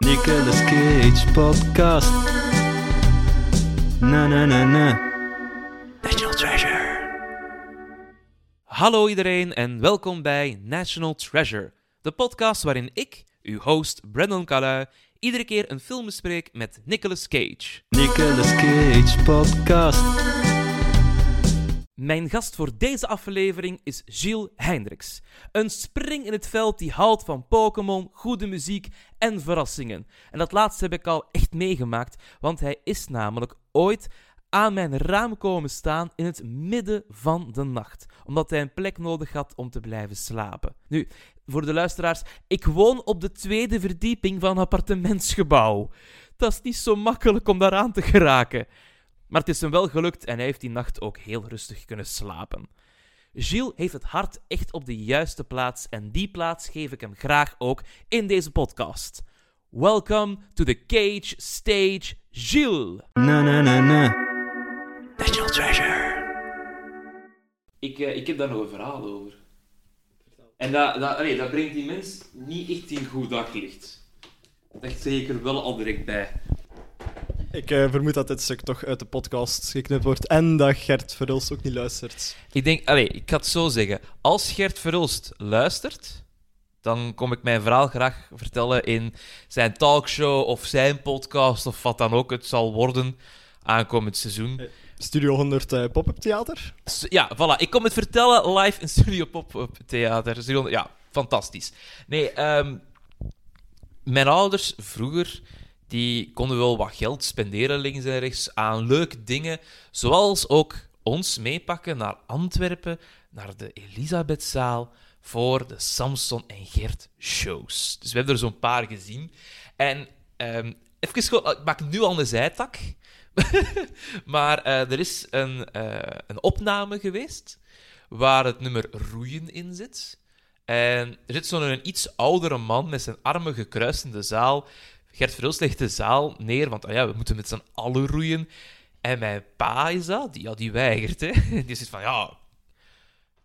Nicolas Cage podcast. Na na na na. National Treasure. Hallo iedereen en welkom bij National Treasure, de podcast waarin ik, uw host Brandon Calais, iedere keer een film bespreek met Nicolas Cage. Nicolas Cage podcast. Mijn gast voor deze aflevering is Gilles Hendricks. Een spring in het veld die houdt van Pokémon, goede muziek en verrassingen. En dat laatste heb ik al echt meegemaakt, want hij is namelijk ooit aan mijn raam komen staan in het midden van de nacht, omdat hij een plek nodig had om te blijven slapen. Nu, voor de luisteraars, ik woon op de tweede verdieping van een appartementsgebouw. Dat is niet zo makkelijk om daaraan te geraken. Maar het is hem wel gelukt en hij heeft die nacht ook heel rustig kunnen slapen. Gilles heeft het hart echt op de juiste plaats en die plaats geef ik hem graag ook in deze podcast. Welcome to the Cage Stage, Gilles. Na na na na. National Treasure. Ik, eh, ik heb daar nog een verhaal over. En dat, dat, allee, dat brengt die mens niet echt in goed daglicht. Dat zeg ik er wel al direct bij. Ik eh, vermoed dat dit stuk toch uit de podcast geknipt wordt en dat Gert Verhulst ook niet luistert. Ik denk, allee, ik ga het zo zeggen. Als Gert Verhulst luistert, dan kom ik mijn verhaal graag vertellen in zijn talkshow of zijn podcast of wat dan ook het zal worden aankomend seizoen. Studio 100 eh, Pop-up Theater. Ja, voilà. Ik kom het vertellen live in Studio Pop-Up Theater. Studio- Ja, fantastisch. Nee, ehm, mijn ouders vroeger, die konden wel wat geld spenderen links en rechts aan leuke dingen, zoals ook ons meepakken naar Antwerpen, naar de Elisabethzaal, voor de Samson en Gert shows. Dus we hebben er zo'n paar gezien. En ehm, even ik maak nu al een zijtak. maar eh, er is een, eh, een opname geweest waar het nummer Roeien in zit. En er zit zo'n iets oudere man met zijn armen gekruist in de zaal. Gert Verhulst legt de zaal neer, want ah ja, we moeten met z'n allen roeien. En mijn pa is dat, die, ja, die weigert. Hè. Die zegt van, ja,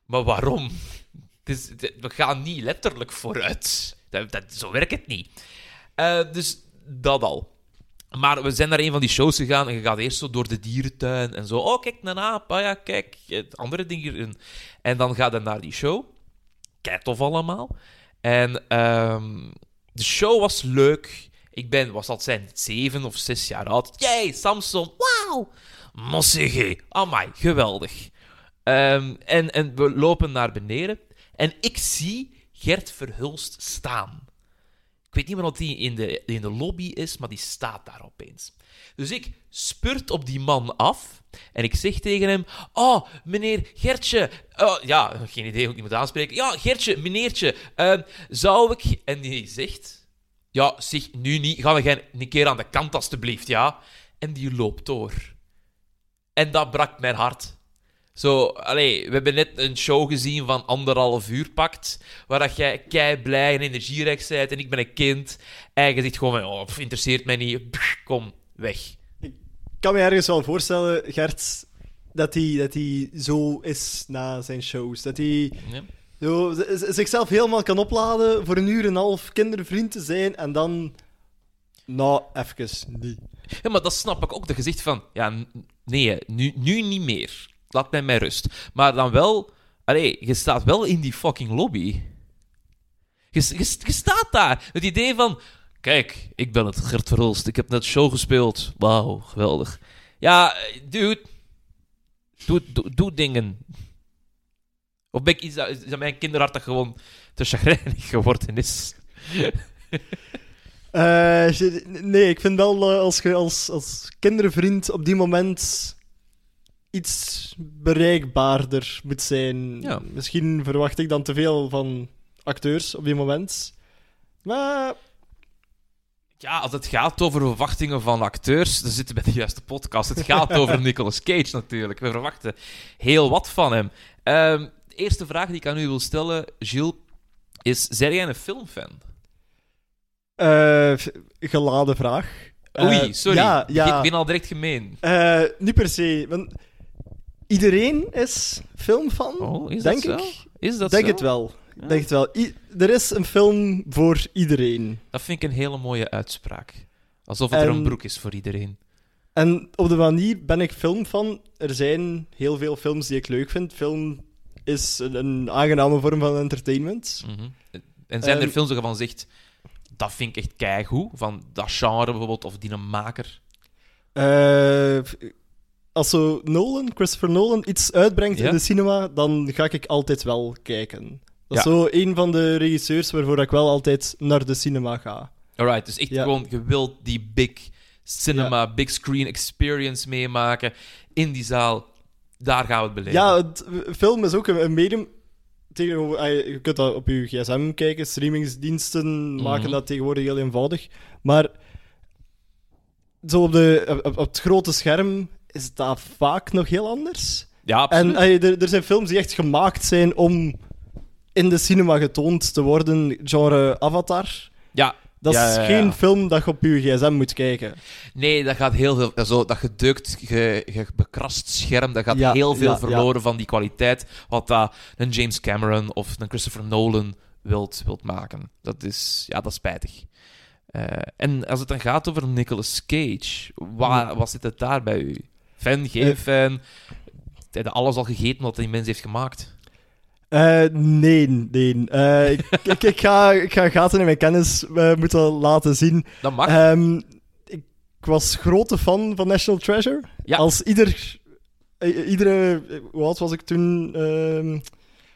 maar waarom? We gaan niet letterlijk vooruit. Dat, zo werkt het niet. Eh, dus dat al. Maar we zijn naar een van die shows gegaan en je gaat eerst zo door de dierentuin en zo. Oh, kijk, een aap. Ah ja, kijk, andere ding hierin. En dan ga je naar die show. Kijk, tof allemaal. En ehm, de show was leuk. Ik ben, was dat zijn, zeven of zes jaar oud. Jij, Samson, wauw! Mossige, amai, geweldig. Ehm, en, en we lopen naar beneden. En ik zie Gert Verhulst staan. Ik weet niet meer of die in de, in de lobby is, maar die staat daar opeens. Dus ik spurt op die man af en ik zeg tegen hem: Oh, meneer Gertje. Oh, ja, geen idee hoe ik die moet aanspreken. Ja, Gertje, meneertje. ehm, zou ik. En die zegt: Ja, zeg nu niet. Ga jij een keer aan de kant, alstublieft, ja? En die loopt door. En dat brak mijn hart. Zo, allee, we hebben net een show gezien van anderhalf uur pakt, waar dat jij kei blij en energierijk bent en ik ben een kind. En je zegt gewoon oh, pff, interesseert mij niet, Pff, kom, weg. Ik kan me ergens wel voorstellen, Gert, dat hij, dat hij zo is na zijn shows. Dat hij Ja. Zo, zichzelf helemaal kan opladen voor een uur en een half kindervriend te zijn en dan... Nou, even niet. Ja, maar dat snap ik ook, je zegt van, ja, nee, nu, nu niet meer. Laat mij met rust. Maar dan wel, allee, je staat wel in die fucking lobby. Je, je, je staat daar. Het idee van, kijk, ik ben het Gert Verhulst, ik heb net show gespeeld. Wauw, geweldig. Ja, eh, dude, doe, doe, doe dingen. Of ben ik iets dat, is dat mijn kinderhart dat gewoon te chagrijnig geworden is? Eh, nee, ik vind wel eh, als je als, als kindervriend op die moment iets bereikbaarder moet zijn. Ja. Misschien verwacht ik dan te veel van acteurs op die moment. Maar Ja, als het gaat over verwachtingen van acteurs, dan zitten we bij de juiste podcast. Het gaat over Nicolas Cage natuurlijk. We verwachten heel wat van hem. Ehm, de eerste vraag die ik aan u wil stellen, Gilles, is: zijn jij een filmfan? Eh, geladen vraag. Eh, Oei, sorry. Ja, ja. Ik ben al direct gemeen. Eh, niet per se. Want iedereen is filmfan, Oh, is denk dat zo? ik. Is dat denk zo? het wel. Denk het wel. I- er is een film voor iedereen. Dat vind ik een hele mooie uitspraak. Alsof het er En- een broek is voor iedereen. En op de manier ben ik filmfan. Er zijn heel veel films die ik leuk vind. Film is een, een aangename vorm van entertainment. Mhm. En zijn er Ehm, films waarvan zegt, dat vind ik echt keigoed, van dat genre bijvoorbeeld, of die een maker? Eh, als zo Nolan, Christopher Nolan, iets uitbrengt Ja? in de cinema, dan ga ik altijd wel kijken. Dat is Ja. zo een van de regisseurs waarvoor ik wel altijd naar de cinema ga. Alright, dus echt Ja. gewoon, je wilt die big cinema, big screen experience meemaken in die zaal. Daar gaan we het beleven. Ja, het, film is ook een, een medium. Tegenover, je kunt dat op je gsm kijken, streamingsdiensten maken Mhm. dat tegenwoordig heel eenvoudig. Maar zo op, de, op, op het grote scherm is dat vaak nog heel anders. Ja, absoluut. En er, er zijn films die echt gemaakt zijn om in de cinema getoond te worden, genre Avatar. ja, Dat Ja, is ja, geen film dat je op je gsm moet kijken. nee, dat gaat heel veel... Zo, dat gedeukt, ge, ge- bekrast scherm, dat gaat heel veel verloren van die kwaliteit wat dat een James Cameron of een Christopher Nolan wilt, wilt maken. Dat is... Ja, dat is spijtig. Eh, en als het dan gaat over Nicolas Cage, waar, wat zit het daar bij u? Fan, geen Eh. fan? Heb alles al gegeten wat die mens heeft gemaakt? Eh, nee, nee. Eh, ik, ik, ik ga, ik ga gaten in mijn kennis eh, moeten laten zien. Dat mag. Ehm, ik was grote fan van National Treasure. Ja. Als ieder, iedere... Hoe oud was ik toen? ehm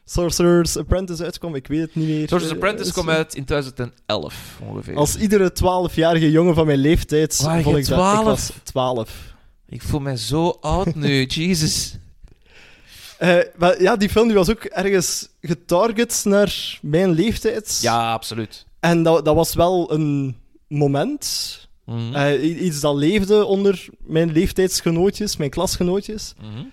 Sorcerer's Apprentice uitkwam? Ik weet het niet meer. Sorcerer's Apprentice kwam uit in 2011, ongeveer. Als iedere 12-jarige jongen van mijn leeftijd Waar, vond ik dat... Ik 12? was 12. Ik voel mij zo oud nu, Jesus. Eh, maar ja, die film die was ook ergens getarget naar mijn leeftijd. Ja, absoluut. En dat, dat was wel een moment. Mhm. Eh, iets dat leefde onder mijn leeftijdsgenootjes, mijn klasgenootjes. Mhm.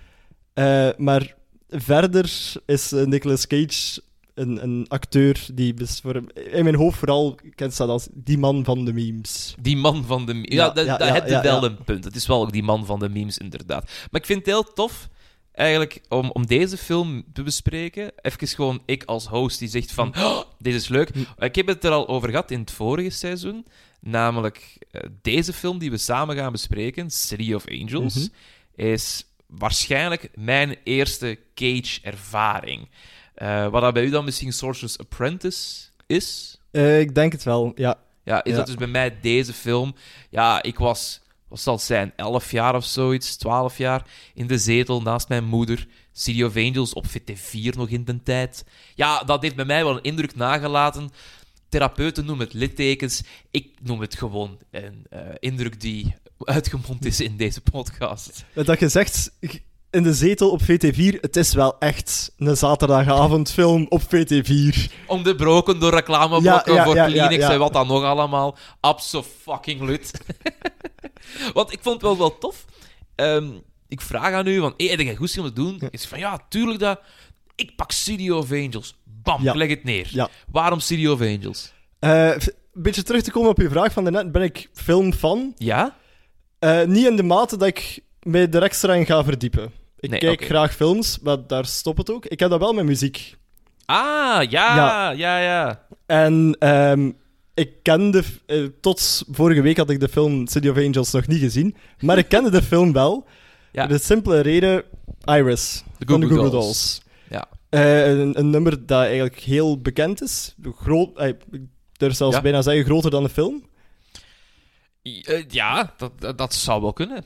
Eh, maar verder is Nicolas Cage een, een acteur die voor in mijn hoofd vooral kent staat als die man van de memes. Die man van de... Ja, Ja, dat, ja, dat wel een punt. Het is wel ook die man van de memes, inderdaad. Maar ik vind het heel tof, eigenlijk, om, om deze film te bespreken. Even gewoon ik als host die zegt van... "Oh, deze is leuk. Ik heb het er al over gehad in het vorige seizoen. Namelijk, eh, deze film die we samen gaan bespreken, City of Angels, Mhm. is waarschijnlijk mijn eerste Cage-ervaring. Eh, wat dat bij u dan misschien Sorcerer's Apprentice is... Eh, ik denk het wel, ja. Ja, is Ja. dat dus bij mij deze film? Ja, ik was, wat zal het zijn, 11 jaar of zoiets, 12 jaar, in de zetel naast mijn moeder. City of Angels op VT4 nog in de tijd. Ja, dat heeft bij mij wel een indruk nagelaten. Therapeuten noemen het littekens. Ik noem het gewoon een eh, indruk die uitgemond is in deze podcast. Dat je zegt in de zetel op VT4, het is wel echt een zaterdagavondfilm op VT4. Onderbroken door reclameblokken Ja, ja, voor ja, Kleenex en wat dan nog allemaal. Abso-fucking-lut. Want ik vond het wel wel tof. Ehm, ik vraag aan u, van, hey, heb je goed om te doen? Is van, ja, tuurlijk dat. Ik pak City of Angels. Bam, Ja. ik leg het neer. Ja. Waarom City of Angels? Eh, een beetje terug te komen op je vraag van daarnet, ben ik filmfan? Ja? Eh, niet in de mate dat ik mij er extra in ga verdiepen. Ik Nee, kijk graag films, maar daar stopt het ook. Ik heb dat wel met muziek. Ah, ja, ja, Ja. ja. En ehm, ik kende... eh, tot vorige week had ik de film City of Angels nog niet gezien. Maar ik kende de film wel. Ja. De simpele reden... Iris. De van de Goo Goo Goo Goo Dolls. Dolls. Ja. Eh, een, een nummer dat eigenlijk heel bekend is. Groot, eh, ik durf zelfs Ja. bijna zeggen groter dan de film. Eh, ja, dat, dat, zou wel kunnen.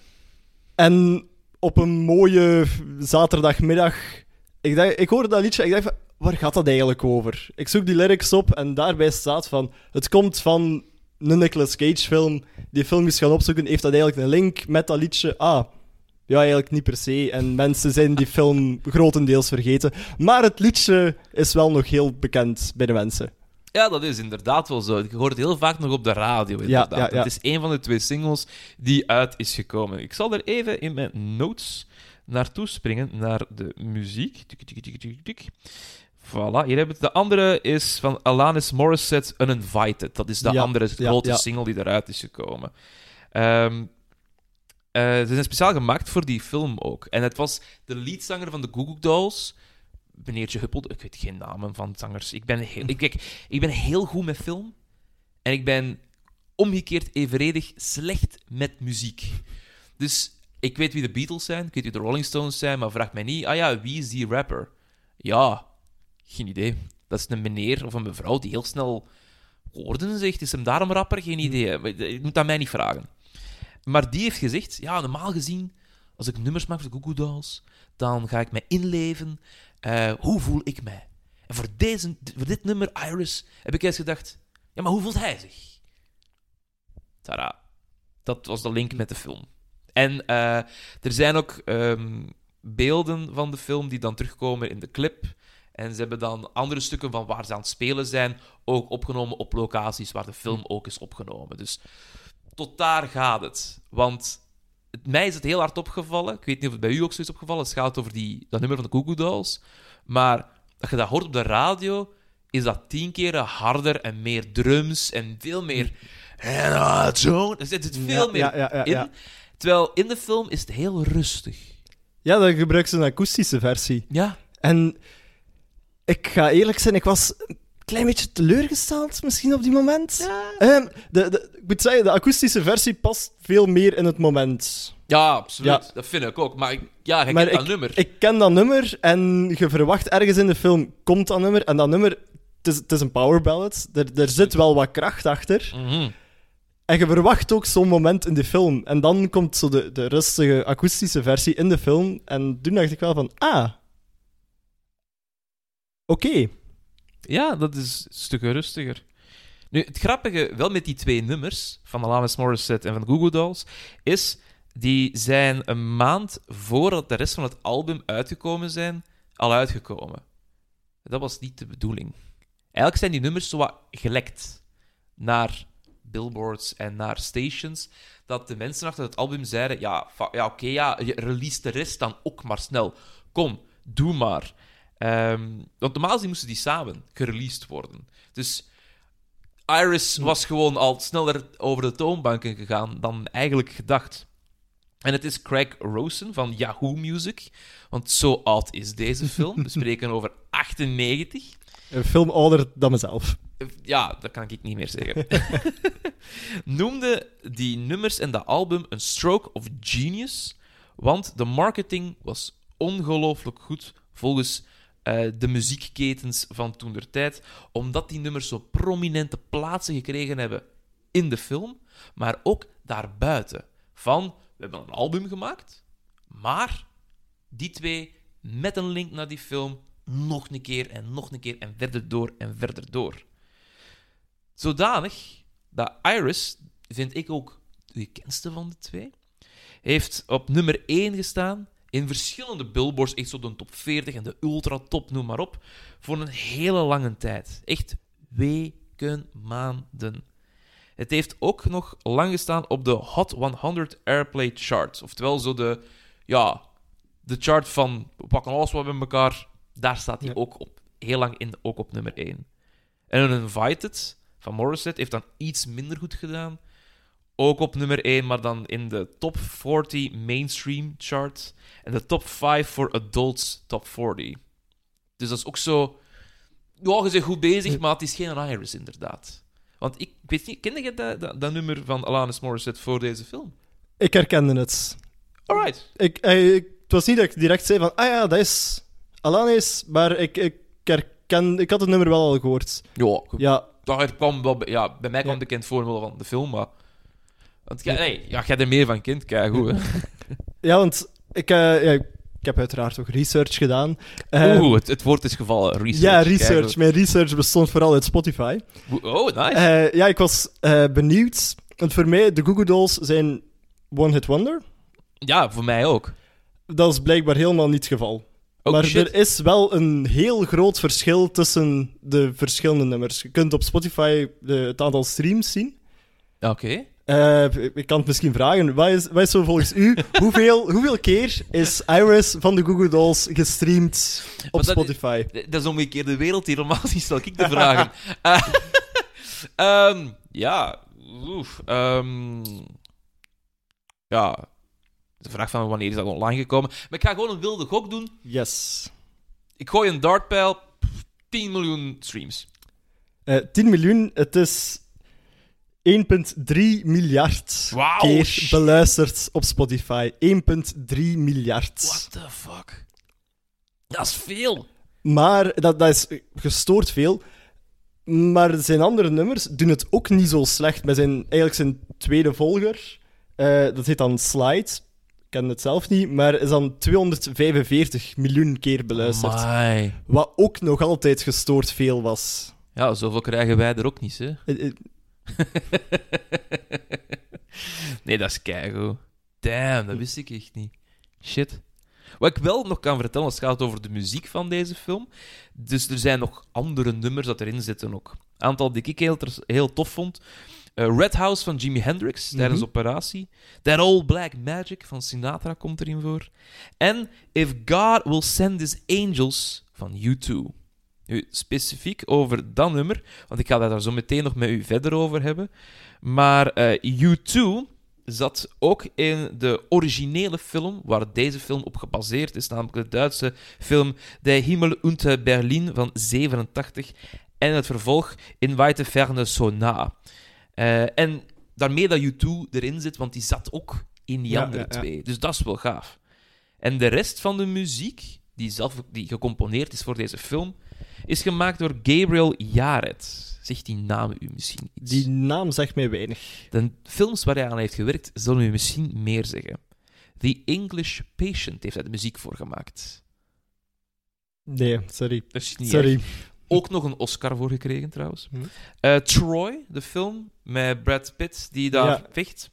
En op een mooie zaterdagmiddag... Ik, dacht, ik hoorde dat liedje ik dacht van... Waar gaat dat eigenlijk over? Ik zoek die lyrics op en daarbij staat van... Het komt van een Nicolas Cage film. Die film is gaan opzoeken. Heeft dat eigenlijk een link met dat liedje? Ah... Ja, eigenlijk niet per se. En mensen zijn die film grotendeels vergeten. Maar het liedje is wel nog heel bekend bij de mensen. Ja, dat is inderdaad wel zo. Je hoort het heel vaak nog op de radio. Inderdaad. ja, ja. Het is een van de twee singles die uit is gekomen. Ik zal er even in mijn notes naartoe springen, naar de muziek. Voilà, hier hebben we het. De andere is van Alanis Morissette, Uninvited. Dat is de Ja, andere ja, grote ja. single die eruit is gekomen. Ehm, eh, ze zijn speciaal gemaakt voor die film ook. En het was de leadzanger van de Goo Goo Dolls, meneertje Huppel. Ik weet geen namen van zangers. Ik ben heel, ik, kijk, ik ben heel goed met film. En ik ben omgekeerd evenredig slecht met muziek. Dus ik weet wie de Beatles zijn, ik weet wie de Rolling Stones zijn, maar vraag mij niet, ah ja, wie is die rapper? Ja, geen idee. Dat is een meneer of een mevrouw die heel snel woorden zegt. Is hem daarom rapper? Geen idee. Maar Je moet dat mij niet vragen. Maar die heeft gezegd, ja, normaal gezien, als ik nummers maak voor de Goo Goo Dolls, dan ga ik mij inleven. Eh, hoe voel ik mij? En voor, deze, voor dit nummer, Iris, heb ik eens gedacht, ja, maar hoe voelt hij zich? Tada. Dat was de link met de film. En eh, er zijn ook ehm, beelden van de film die dan terugkomen in de clip. En ze hebben dan andere stukken van waar ze aan het spelen zijn ook opgenomen op locaties waar de film ook is opgenomen. Dus tot daar gaat het. Want het- mij is het heel hard opgevallen. Ik weet niet of het bij u ook zo is opgevallen. Het gaat over die, dat nummer van de Goo Dolls. Maar als je dat hoort op de radio, is dat tien keer harder en meer drums en veel meer... En ah, zo. Er zit veel Ja, meer ja, ja, ja, in. ja. Terwijl in de film is het heel rustig. Ja, dan gebruiken ze een akoestische versie. Ja. En ik ga eerlijk zijn, ik was een klein beetje teleurgesteld misschien op die moment. Ehm, de, de, ik moet zeggen, de akoestische versie past veel meer in het moment. Ja, absoluut. Ja. Dat vind ik ook. Maar ik- ja, je kent dat nummer. Ik ken dat nummer en je verwacht ergens in de film komt dat nummer. En dat nummer, het is, het is een power ballad. Er, er zit wel wat kracht achter. Mhm. En je verwacht ook zo'n moment in de film. En dan komt zo de, de rustige akoestische versie in de film. En toen dacht ik wel van, ah. Oké. Ja, dat is stukken rustiger. Nu, het grappige wel met die twee nummers van Alanis Morissette en van de Goo Goo Dolls is die zijn een maand voordat de rest van het album uitgekomen zijn, al uitgekomen. Dat was niet de bedoeling. Eigenlijk zijn die nummers zo wat gelekt naar billboards en naar stations, dat de mensen achter het album zeiden, ja, ja oké, ja, je release de rest dan ook maar snel. Kom, doe maar. Ehm, want normaal gezien moesten die samen gereleased worden. Dus Iris was gewoon al sneller over de toonbanken gegaan dan eigenlijk gedacht. En het is Craig Rosen van Yahoo Music. Want zo oud is deze film. We spreken over 98. Een film ouder dan mezelf. Ja, dat kan ik niet meer zeggen. Noemde die nummers en dat album een stroke of genius, want de marketing was ongelooflijk goed volgens eh, de muziekketens van toen der tijd, omdat die nummers zo prominente plaatsen gekregen hebben in de film, maar ook daarbuiten. Van, we hebben een album gemaakt, maar die twee met een link naar die film nog een keer en nog een keer en verder door en verder door. Zodanig dat Iris, vind ik ook de gekendste van de twee, heeft op nummer 1 gestaan in verschillende billboards, echt zo de top 40 en de ultra top, noem maar op, voor een hele lange tijd. Echt weken, maanden. Het heeft ook nog lang gestaan op de Hot 100 Airplay chart. Oftewel zo de, ja, de chart van we pakken alles wat bij elkaar. Daar staat hij Ja. ook op, heel lang in, ook op nummer 1. En een Invited van Morissette heeft dan iets minder goed gedaan. Ook op nummer 1, maar dan in de top 40 mainstream chart. En de top 5 voor adults top 40. Dus dat is ook zo. Ja, je bent goed bezig, maar het is geen Iris inderdaad. Want ik, weet niet, kende je dat, dat, dat nummer van Alanis Morissette voor deze film? Ik herkende het. Alright. Ik, eh, ik, het was niet dat ik direct zei van, ah ja, dat is Alanis, maar ik, ik herken... Ik had het nummer wel al gehoord. Ja, Ja, daar kwam wel, bij- ja, bij mij kwam Ja. bekend voor van de film, maar. Want jij, nee, ja, jij er meer van kent, kijk goed. Hè. ja want ik, eh, ja, ik heb uiteraard ook research gedaan. Eh, Oeh, het, het woord is gevallen. Research. ja, Kijk, research. Mijn research bestond vooral uit Spotify. Oh, nice. Eh, ja, ik was eh, benieuwd. Want voor mij, de Goo Goo Dolls zijn one-hit wonder. ja, voor mij ook. Dat is blijkbaar helemaal niet het geval. Oh, maar shit. er is wel een heel groot verschil tussen de verschillende nummers. Je kunt op Spotify de, het aantal streams zien. Oké. Eh, ik kan het misschien vragen. Wat is, wat is zo volgens u? hoeveel, hoeveel keer is Iris van de Google Dolls gestreamd op dat is- Spotify? Dat is omgekeerde wereld hier. Normaal niet stel ik de vragen. Ehm, ja. Oef, ehm, ja. De vraag van wanneer is dat online gekomen. Maar ik ga gewoon een wilde gok doen. Yes. Ik gooi een dartpijl. 10 miljoen streams. Eh 10 miljoen, het is 1,3 miljard keer shit. beluisterd op Spotify. 1,3 miljard. What the fuck? Dat is veel. Maar dat, dat is gestoord veel. Maar zijn andere nummers doen het ook niet zo slecht. Met zijn, eigenlijk zijn tweede volger, eh, dat heet dan Slide. Ik ken het zelf niet, maar is dan 245 miljoen keer beluisterd. Amai. Wat ook nog altijd gestoord veel was. Ja, zoveel krijgen wij er ook niet, hè? Nee, dat is keigoed. Damn, dat wist ik echt niet. Shit. Wat ik wel nog kan vertellen, als het gaat over de muziek van deze film. Dus er zijn nog andere nummers dat erin zitten ook. Een aantal die ik heel, tof vond. Eh, Red House van Jimi Hendrix tijdens Mhm. Operatie. That Old Black Magic van Sinatra komt erin voor. En If God Will Send His Angels van U2. Nu, specifiek over dat nummer, want ik ga daar zo meteen nog met u verder over hebben. Maar eh, U2 zat ook in de originele film waar deze film op gebaseerd is, namelijk de Duitse film De Himmel unter Berlin van 87 en het vervolg In Weite Ferne so nah. Eh, en daarmee dat U2 erin zit, want die zat ook in die Ja, andere ja, ja. twee. Dus dat is wel gaaf. En de rest van de muziek, die, zelf, die gecomponeerd is voor deze film, is gemaakt door Gabriel Yared. Zegt die naam u misschien iets? die naam zegt mij weinig. De films waar hij aan heeft gewerkt, zullen u misschien meer zeggen. The English Patient heeft hij de muziek voor gemaakt. Nee, sorry. Dat is niet Sorry. erg. Ook nog een Oscar voor gekregen, trouwens. Hm. Eh, Troy, de film met Brad Pitt, die daar Ja. vecht.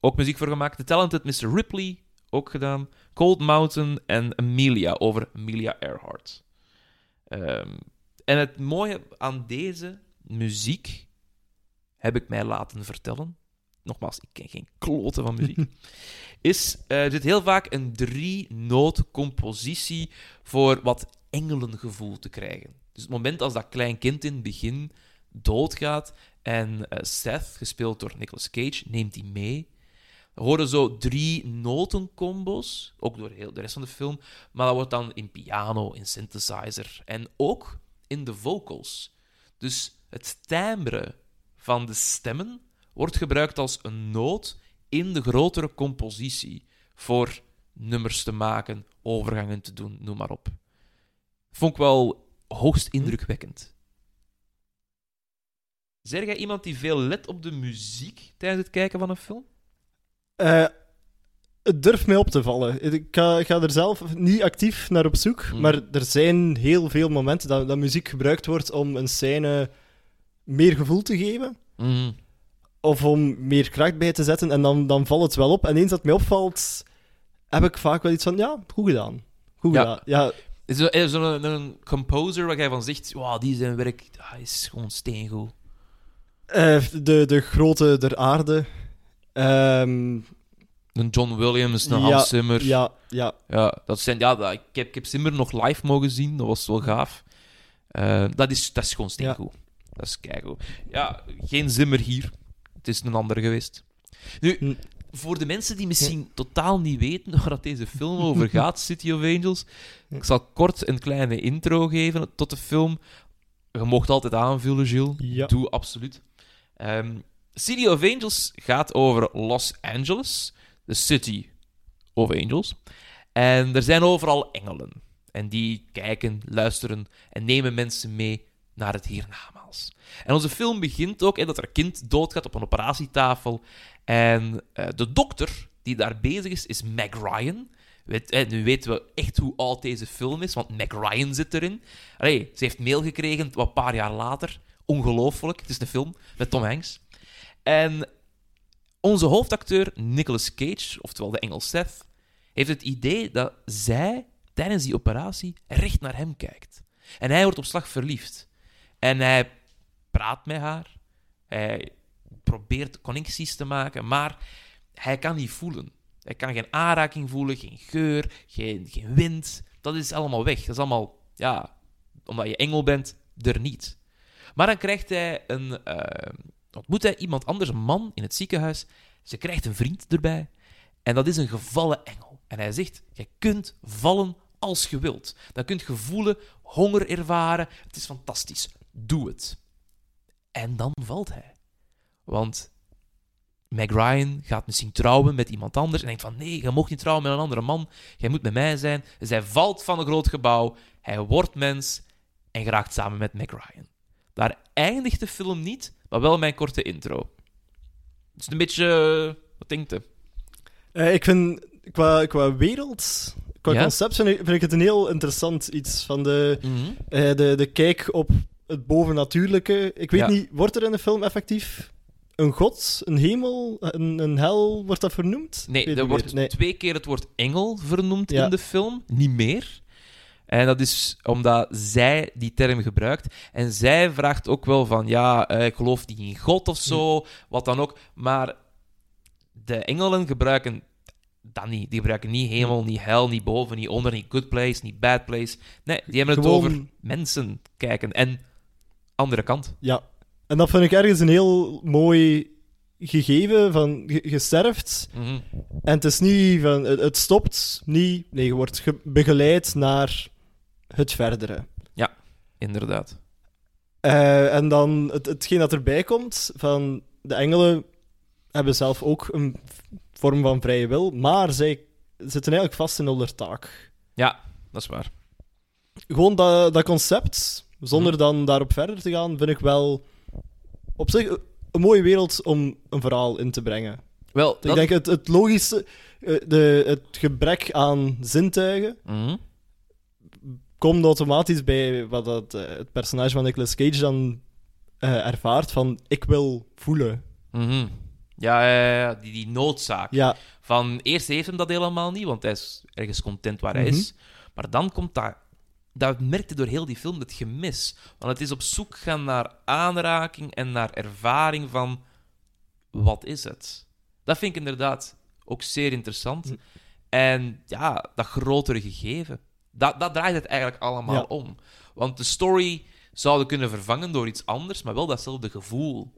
Ook muziek voor gemaakt. The Talented Mr. Ripley, ook gedaan. Cold Mountain en Amelia, over Amelia Earhart. Ehm, en het mooie aan deze muziek heb ik mij laten vertellen. Nogmaals, ik ken geen kloten van muziek. is, eh, er zit heel vaak een drie-noot compositie voor wat engelengevoel te krijgen. Dus het moment als dat klein kind in het begin doodgaat en eh, Seth, gespeeld door Nicolas Cage, neemt die mee. Horen zo drie notencombos, ook door heel de rest van de film, maar dat wordt dan in piano, in synthesizer en ook in de vocals. Dus het timbre van de stemmen wordt gebruikt als een noot in de grotere compositie voor nummers te maken, overgangen te doen, noem maar op. Vond ik wel hoogst indrukwekkend. Zeg jij iemand die veel let op de muziek tijdens het kijken van een film? Eh, het durft mij op te vallen. Ik ga, ik ga er zelf niet actief naar op zoek, Mhm. maar er zijn heel veel momenten dat, dat muziek gebruikt wordt om een scène meer gevoel te geven. Mhm. Of om meer kracht bij te zetten, en dan, dan valt het wel op. En eens dat het mij opvalt, heb ik vaak wel iets van, ja, goed gedaan. Goed Ja. gedaan. Ja, Is er, een composer waar jij van zegt, wow, die zijn werk ah, is gewoon steengoed. eh, de, de grote der aarde. Ehm, Een John Williams, een Ja, Hans Zimmer. ja, ja. Ja, dat zijn, ja dat, ik, heb, ik heb Zimmer nog live mogen zien, dat was wel gaaf. Eh, dat, is, dat is gewoon steengoed. Dat is keigoed. Ja, geen Zimmer hier. Het is een ander geweest. Nu, Hm. voor de mensen die misschien totaal niet weten waar dat deze film over gaat, City of Angels, ik zal kort een kleine intro geven tot de film. Je mocht altijd aanvullen, Gilles. Ja. Doe absoluut. Ehm, City of Angels gaat over Los Angeles, de City of Angels. En er zijn overal engelen. En die kijken, luisteren en nemen mensen mee naar het hiernamaals. En onze film begint ook in dat er een kind doodgaat op een operatietafel. En eh, de dokter die daar bezig is, is Meg Ryan. Eh, nu weten we echt hoe oud deze film is, want Meg Ryan zit erin. Allee, ze heeft mail gekregen wat een paar jaar later. Ongelooflijk. Het is een film met Tom Hanks. En onze hoofdacteur Nicolas Cage, oftewel de engel Seth, heeft het idee dat zij tijdens die operatie recht naar hem kijkt. En hij wordt op slag verliefd. En hij praat met haar. Hij probeert connecties te maken, maar hij kan niet voelen. Hij kan geen aanraking voelen, geen geur, geen, geen wind. Dat is allemaal weg. Dat is allemaal, ja, omdat je engel bent, er niet. Maar dan krijgt hij een, eh, ontmoet hij iemand anders, een man in het ziekenhuis. Ze krijgt een vriend erbij. En dat is een gevallen engel. En hij zegt: Je kunt vallen als je wilt. Dan kunt je voelen, honger ervaren. Het is fantastisch. Doe het. En dan valt hij. Want Meg Ryan gaat misschien trouwen met iemand anders en denkt van nee, je mag niet trouwen met een andere man, jij moet met mij zijn. Dus hij valt van een groot gebouw, hij wordt mens en geraakt samen met Meg Ryan. Daar eindigt de film niet, maar wel mijn korte intro. Het is een beetje... eh, wat denkt je? Eh, ik vind, qua, qua wereld, qua Ja? concept, vind ik, vind ik het een heel interessant iets. Van de, eh, de, de kijk op het bovennatuurlijke. Ik weet Ja. niet, wordt er in de film effectief een god, een hemel, een, een hel, wordt dat vernoemd? Nee, er wordt. Nee. twee keer het woord engel vernoemd Ja. in de film, niet meer. En dat is omdat zij die term gebruikt. En zij vraagt ook wel van, ja, eh, ik geloof niet in God of zo, wat dan ook. Maar de engelen gebruiken dat niet. Die gebruiken niet hemel, niet hel, niet boven, niet onder, niet good place, niet bad place. Nee, die hebben het over mensen kijken. En andere kant. Ja. En dat vind ik ergens een heel mooi gegeven van je, Mhm. en het is niet van het, stopt niet nee je wordt ge- begeleid naar het verdere Inderdaad. Eh, en dan het, hetgeen dat erbij komt van de engelen hebben zelf ook een vorm van vrije wil maar zij zitten eigenlijk vast in hun taak Ja, dat is waar. gewoon dat, dat concept zonder Mhm. dan daarop verder te gaan vind ik wel op zich een mooie wereld om een verhaal in te brengen Wel, Ik denk het, het logische, eh, de, het gebrek aan zintuigen Mhm. Komt automatisch bij wat dat, eh, het personage van Nicolas Cage dan eh, ervaart van ik wil voelen. Mhm. Ja, ja, ja, die, die noodzaak. Ja, Van eerst heeft hem dat helemaal niet, want hij is ergens content waar hij Mhm. is. Maar dan komt dat. Dat merkte door heel die film het gemis. Want het is op zoek gaan naar aanraking en naar ervaring van wat is het? Dat vind ik inderdaad ook zeer interessant. Hm. En ja, dat grotere gegeven. Dat, dat draait het eigenlijk allemaal Ja. om. Want de story zouden kunnen vervangen door iets anders, maar wel datzelfde gevoel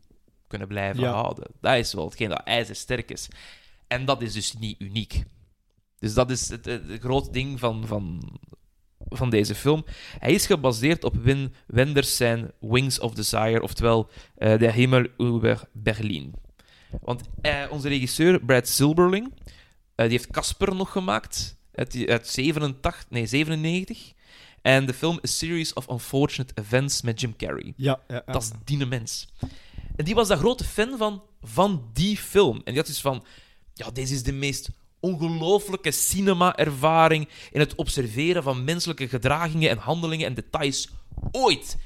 kunnen blijven Ja. houden. Dat is wel hetgeen dat ijzersterk is. En dat is dus niet uniek. Dus dat is het, het, het grote ding van, van, van deze film. Hij is gebaseerd op Wim Wenders zijn Wings of Desire, oftewel eh, De Himmel über Berlin. Want eh, onze regisseur, Brad Silberling, eh, die heeft Casper nog gemaakt, uit, uit 87, nee, 97. En de film A Series of Unfortunate Events met Jim Carrey. ja, ja, ja. Dat is die mens. En die was daar grote fan van, van die film. En die had dus van... Ja, deze is de meest ongelooflijke cinema-ervaring in het observeren van menselijke gedragingen en handelingen en details ooit.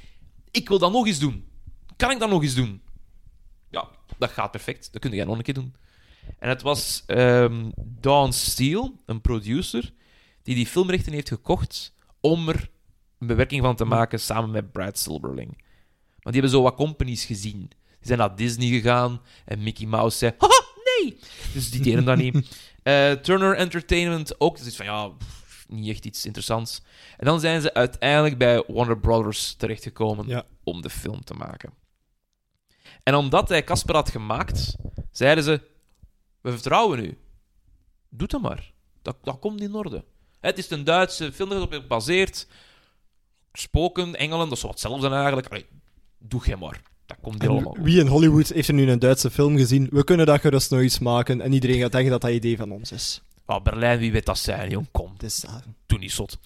Ik wil dat nog eens doen. Kan ik dat nog eens doen? Ja, dat gaat perfect. Dat kun jij nog een keer doen. En het was ehm Dawn Steele, een producer, die die filmrechten heeft gekocht om er een bewerking van te maken samen met Brad Silberling. Want die hebben zo wat companies gezien. Die zijn naar Disney gegaan en Mickey Mouse zei: Haha, nee! Dus die deden dat niet. Eh, Turner Entertainment ook. Dus van ja, pff, niet echt iets interessants. En dan zijn ze uiteindelijk bij Warner Brothers terechtgekomen Ja. om de film te maken. En omdat hij Casper had gemaakt, zeiden ze: We vertrouwen u. Doe dat maar. Dat, dat komt in orde. Het is een Duitse film dat erop gebaseerd. Spoken, engelen, dat is wat hetzelfde eigenlijk. Allee, doe jij maar. Dat komt allemaal En wie in Hollywood heeft er nu een Duitse film gezien? We kunnen dat gerust nog iets maken en iedereen gaat denken dat dat idee van ons is. Ah, Berlijn, wie weet dat zijn, jong. Kom, Dus, uh, doe niet zot.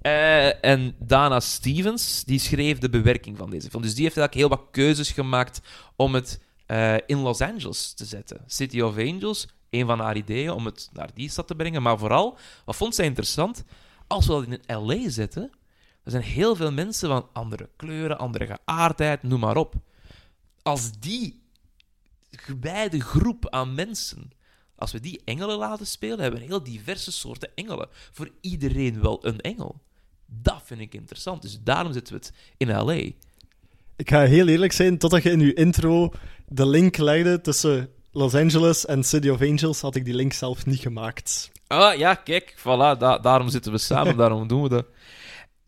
Eh, en Dana Stevens, die schreef de bewerking van deze film. Dus die heeft eigenlijk heel wat keuzes gemaakt om het eh, in Los Angeles te zetten. City of Angels, een van haar ideeën om het naar die stad te brengen. Maar vooral, wat vond zij interessant? Als we dat in L.A. zetten, er zijn heel veel mensen van andere kleuren, andere geaardheid, noem maar op. Als die gewijde groep aan mensen Als we die engelen laten spelen, hebben we heel diverse soorten engelen. Voor iedereen wel een engel. Dat vind ik interessant. Dus daarom zitten we het in L.A. Ik ga heel eerlijk zijn, totdat je in je intro de link legde tussen Los Angeles en City of Angels, had ik die link zelf niet gemaakt. Ah, ja, kijk, voilà, da- daarom zitten we samen, daarom doen we dat.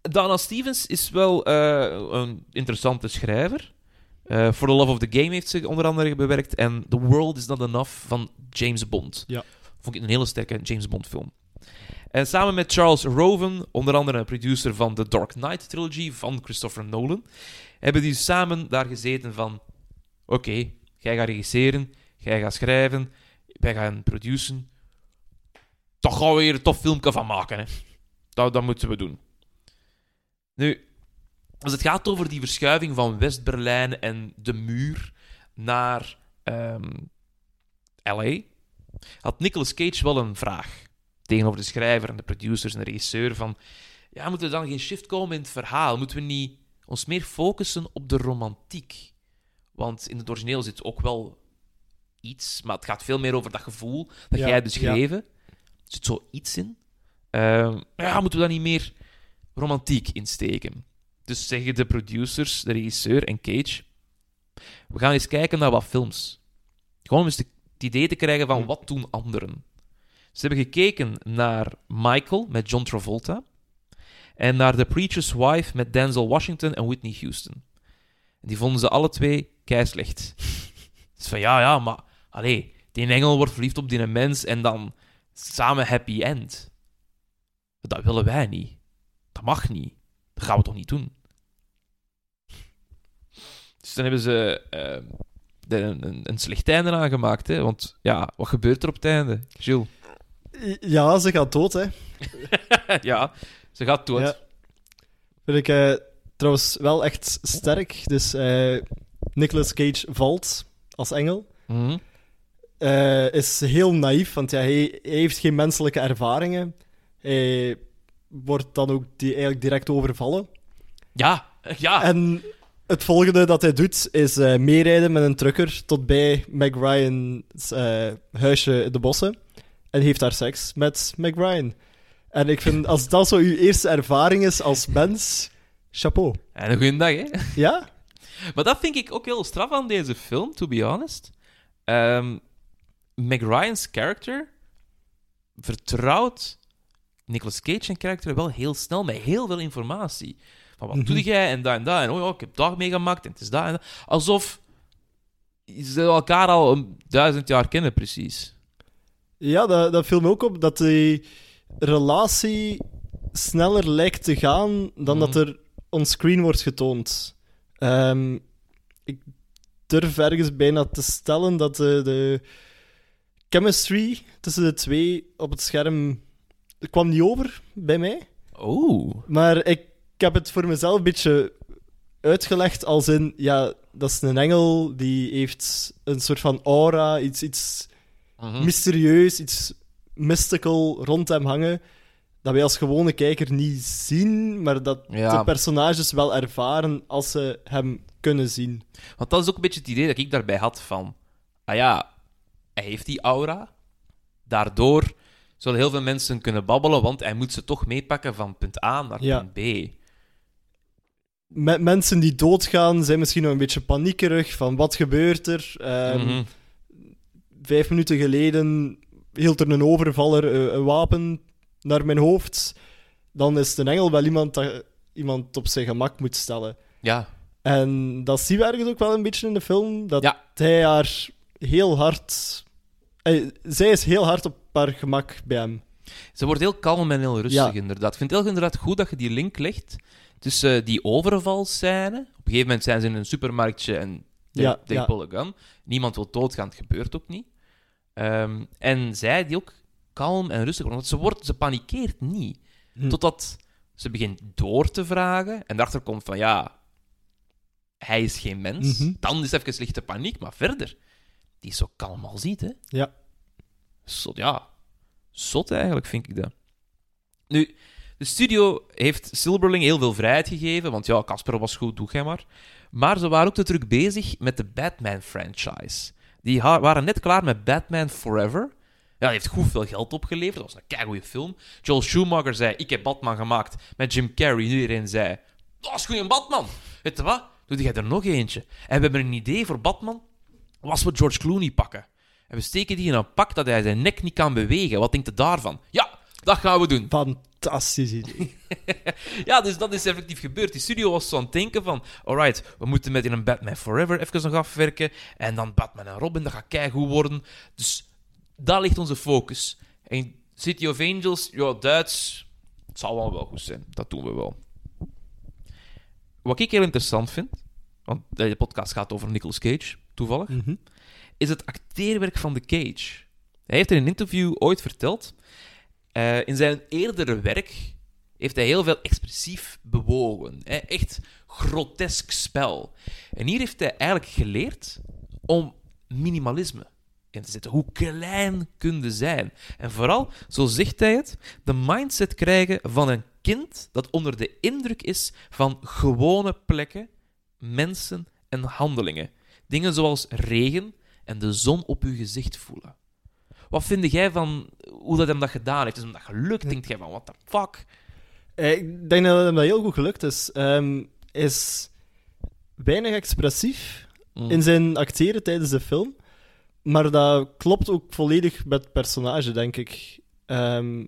Dana Stevens is wel eh, een interessante schrijver. Eh For the Love of the Game heeft ze onder andere bewerkt. En The World is Not Enough van James Bond. Ja. Vond ik een hele sterke James Bond film. En samen met Charles Roven, onder andere een producer van de Dark Knight trilogy van Christopher Nolan, hebben die samen daar gezeten van... Oké, jij gaat regisseren, jij gaat schrijven, wij gaan produceren. Daar gaan we hier een tof filmpje van maken. Hè. Dat, dat moeten we doen. Nu, als het gaat over die verschuiving van West-Berlijn en de muur naar ehm, LA, had Nicolas Cage wel een vraag tegenover de schrijver en de producers en de regisseur van ja, moeten er dan geen shift komen in het verhaal? Moeten we niet ons meer focussen op de romantiek? Want in het origineel zit ook wel iets, maar het gaat veel meer over dat gevoel dat Ja, jij hebt beschreven. Er zit zo iets in. Ehm, ja, moeten we daar niet meer romantiek in steken? Dus zeggen de producers, de regisseur en Cage, we gaan eens kijken naar wat films. Gewoon om eens te- het idee te krijgen van wat doen anderen. Ze hebben gekeken naar Michael met John Travolta en naar The Preacher's Wife met Denzel Washington en Whitney Houston. En die vonden ze alle twee keislecht. Dus van ja, ja, maar allee, die engel wordt verliefd op die mens en dan samen happy end. Dat willen wij niet. Dat mag niet. Dat gaan we toch niet doen. Dus dan hebben ze eh, de- een, een slecht einde aangemaakt. Hè? Want ja, wat gebeurt er op het einde? Jules? Ja, ze gaat dood, hè. ja, ze gaat dood. Ja. Vind ik eh, trouwens wel echt sterk. Dus eh Nicolas Cage valt als engel. Mhm. Eh, is heel naïef, want ja, hij, hij heeft geen menselijke ervaringen. Hij wordt dan ook die, eigenlijk direct overvallen. Ja, ja. En het volgende dat hij doet, is eh, meerijden met een trucker tot bij Meg Ryan's eh, huisje in de bossen. En heeft daar seks met Meg Ryan. En ik vind, als dat zo uw eerste ervaring is als mens, chapeau. En een goede dag, hè? Ja? Maar dat vind ik ook heel straf aan deze film, to be honest. Ehm Meg Ryan's character vertrouwt Nicolas Cage en karakter wel heel snel met heel veel informatie. Van wat Mhm. doe jij en dat en dat. En oh ja, ik heb dat meegemaakt en het is dat en dat. Alsof ze elkaar al een duizend jaar kennen, precies. Ja, dat, dat viel me ook op, dat die relatie sneller lijkt te gaan dan dat Mhm. er onscreen wordt getoond. Ehm, ik durf ergens bijna te stellen dat de, de chemistry tussen de twee op het scherm kwam niet over bij mij. Oh. Maar ik, ik heb het voor mezelf een beetje uitgelegd als in, ja, dat is een engel die heeft een soort van aura, iets, iets Mhm. mysterieus, iets mystical rond hem hangen. Dat wij als gewone kijker niet zien, maar dat Ja. de personages wel ervaren als ze hem kunnen zien. Want dat is ook een beetje het idee dat ik daarbij had van... Ah ja, hij heeft die aura. Daardoor zullen heel veel mensen kunnen babbelen, want hij moet ze toch meepakken van punt A naar Ja. punt B. Me- mensen die doodgaan zijn misschien nog een beetje paniekerig van wat gebeurt er. Ehm, Mhm. Vijf minuten geleden hield er een overvaller eh, een wapen naar mijn hoofd. Dan is een engel wel iemand dat iemand op zijn gemak moet stellen. Ja. En dat zien we ergens ook wel een beetje in de film. Dat Ja. hij haar heel hard. Zij is heel hard op haar gemak bij hem. Ze wordt heel kalm en heel rustig, Ja. inderdaad. Ik vind het heel inderdaad goed dat je die link legt tussen eh, die overvalscène. Op een gegeven moment zijn ze in een supermarktje en Ja, they ja. gun. Niemand wil doodgaan, het gebeurt ook niet. Ehm, en zij die ook kalm en rustig wordt. Want ze, wordt, ze panikeert niet. Hm. Totdat ze begint door te vragen en erachter komt van ja, hij is geen mens. Mhm. Dan is even lichte paniek, maar verder, die is zo kalm als ziet, hè. Ja. Zot, ja, zot eigenlijk, vind ik dat. Nu, de studio heeft Silberling heel veel vrijheid gegeven, want ja, Casper was goed, doe jij maar. Maar ze waren ook te druk bezig met de Batman-franchise. Die waren net klaar met Batman Forever. Ja, die heeft goed veel geld opgeleverd. Dat was een keigoede film. Joel Schumacher zei, ik heb Batman gemaakt. Met Jim Carrey. Iedereen zei, dat is goed een Batman. Weet je wat? Doe jij er nog eentje. En we hebben een idee voor Batman. Was we George Clooney pakken. En we steken die in een pak dat hij zijn nek niet kan bewegen. Wat denkt u daarvan? Ja, dat gaan we doen. Fantastisch idee. Ja, dus dat is effectief gebeurd. Die studio was zo aan het denken van... Alright, we moeten met in een Batman Forever even nog afwerken. En dan Batman en Robin, dat gaat keigoed worden. Dus daar ligt onze focus. En City of Angels, ja, Duits... Het zal wel wel goed zijn. Dat doen we wel. Wat ik heel interessant vind... Want deze podcast gaat over Nicolas Cage, toevallig. Mhm. Is het acteerwerk van de Cage. Hij heeft in een interview ooit verteld... eh, in zijn eerdere werk heeft hij heel veel expressief bewogen. Hè? Echt grotesk spel. En hier heeft hij eigenlijk geleerd om minimalisme in te zetten. Hoe klein kun je zijn. En vooral, zo zegt hij het, de mindset krijgen van een kind dat onder de indruk is van gewone plekken, mensen en handelingen. Dingen zoals regen en de zon op je gezicht voelen. Wat vind jij van hoe dat hem dat gedaan heeft? Is hem dat gelukt? Denkt jij van, what the fuck? Eh, Ik denk dat hem dat heel goed gelukt is. Hij is weinig expressief Mm. in zijn acteren tijdens de film. Maar dat klopt ook volledig met het personage, denk ik. Ehm,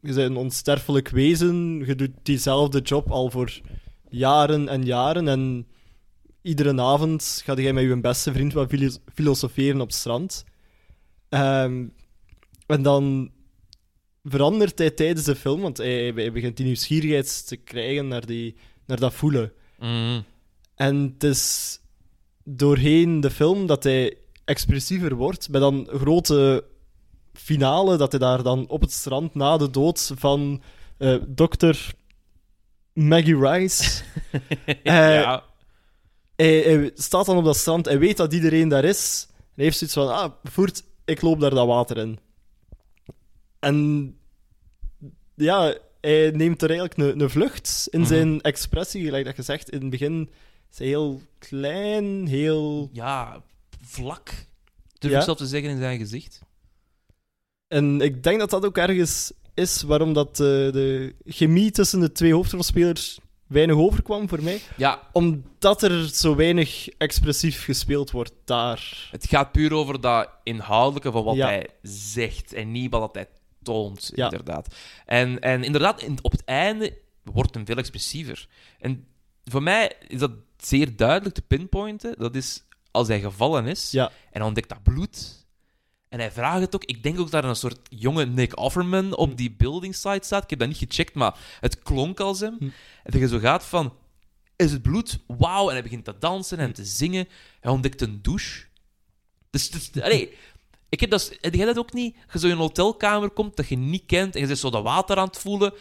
je bent een onsterfelijk wezen. Je doet diezelfde job al voor jaren en jaren. En iedere avond ga jij met je beste vriend wat filo- filosoferen op het strand. Ehm, en dan verandert hij tijdens de film, want hij, hij begint die nieuwsgierigheid te krijgen naar, die, naar dat voelen. Mm. En het is doorheen de film dat hij expressiever wordt, met dan grote finale, dat hij daar dan op het strand na de dood van eh dokter Maggie Rice... Eh, ja. Hij, hij staat dan op dat strand, hij weet dat iedereen daar is. En hij heeft zoiets van, ah, voert, ik loop daar dat water in. En ja, hij neemt er eigenlijk een, vlucht in Mhm. zijn expressie, gelijk dat je zegt. In het begin is hij heel klein, heel... ja, vlak. Durf Ja. ik zelf te zeggen in zijn gezicht. En ik denk dat dat ook ergens is waarom dat eh, de chemie tussen de twee hoofdrolspelers weinig overkwam voor mij. Ja, Omdat er zo weinig expressief gespeeld wordt daar. het gaat puur over dat inhoudelijke van wat Ja. hij zegt en niet wat hij toont, Ja. inderdaad. En, en inderdaad, in- op het einde wordt hem veel expressiever. En voor mij is dat zeer duidelijk te pinpointen. Dat is als hij gevallen is Ja. en hij ontdekt dat bloed. En hij vraagt het ook. Ik denk ook dat er een soort jonge Nick Offerman op Hm. die building site staat. Ik heb dat niet gecheckt, maar het klonk als hem. Hm. En dat je zo gaat van... Is het bloed? Wauw. En hij begint te dansen en te zingen. Hij ontdekt een douche. Dus, dus allee, ik heb dat, heb jij dat ook niet? Je zo in een hotelkamer komt dat je niet kent en je zit zo dat water aan het voelen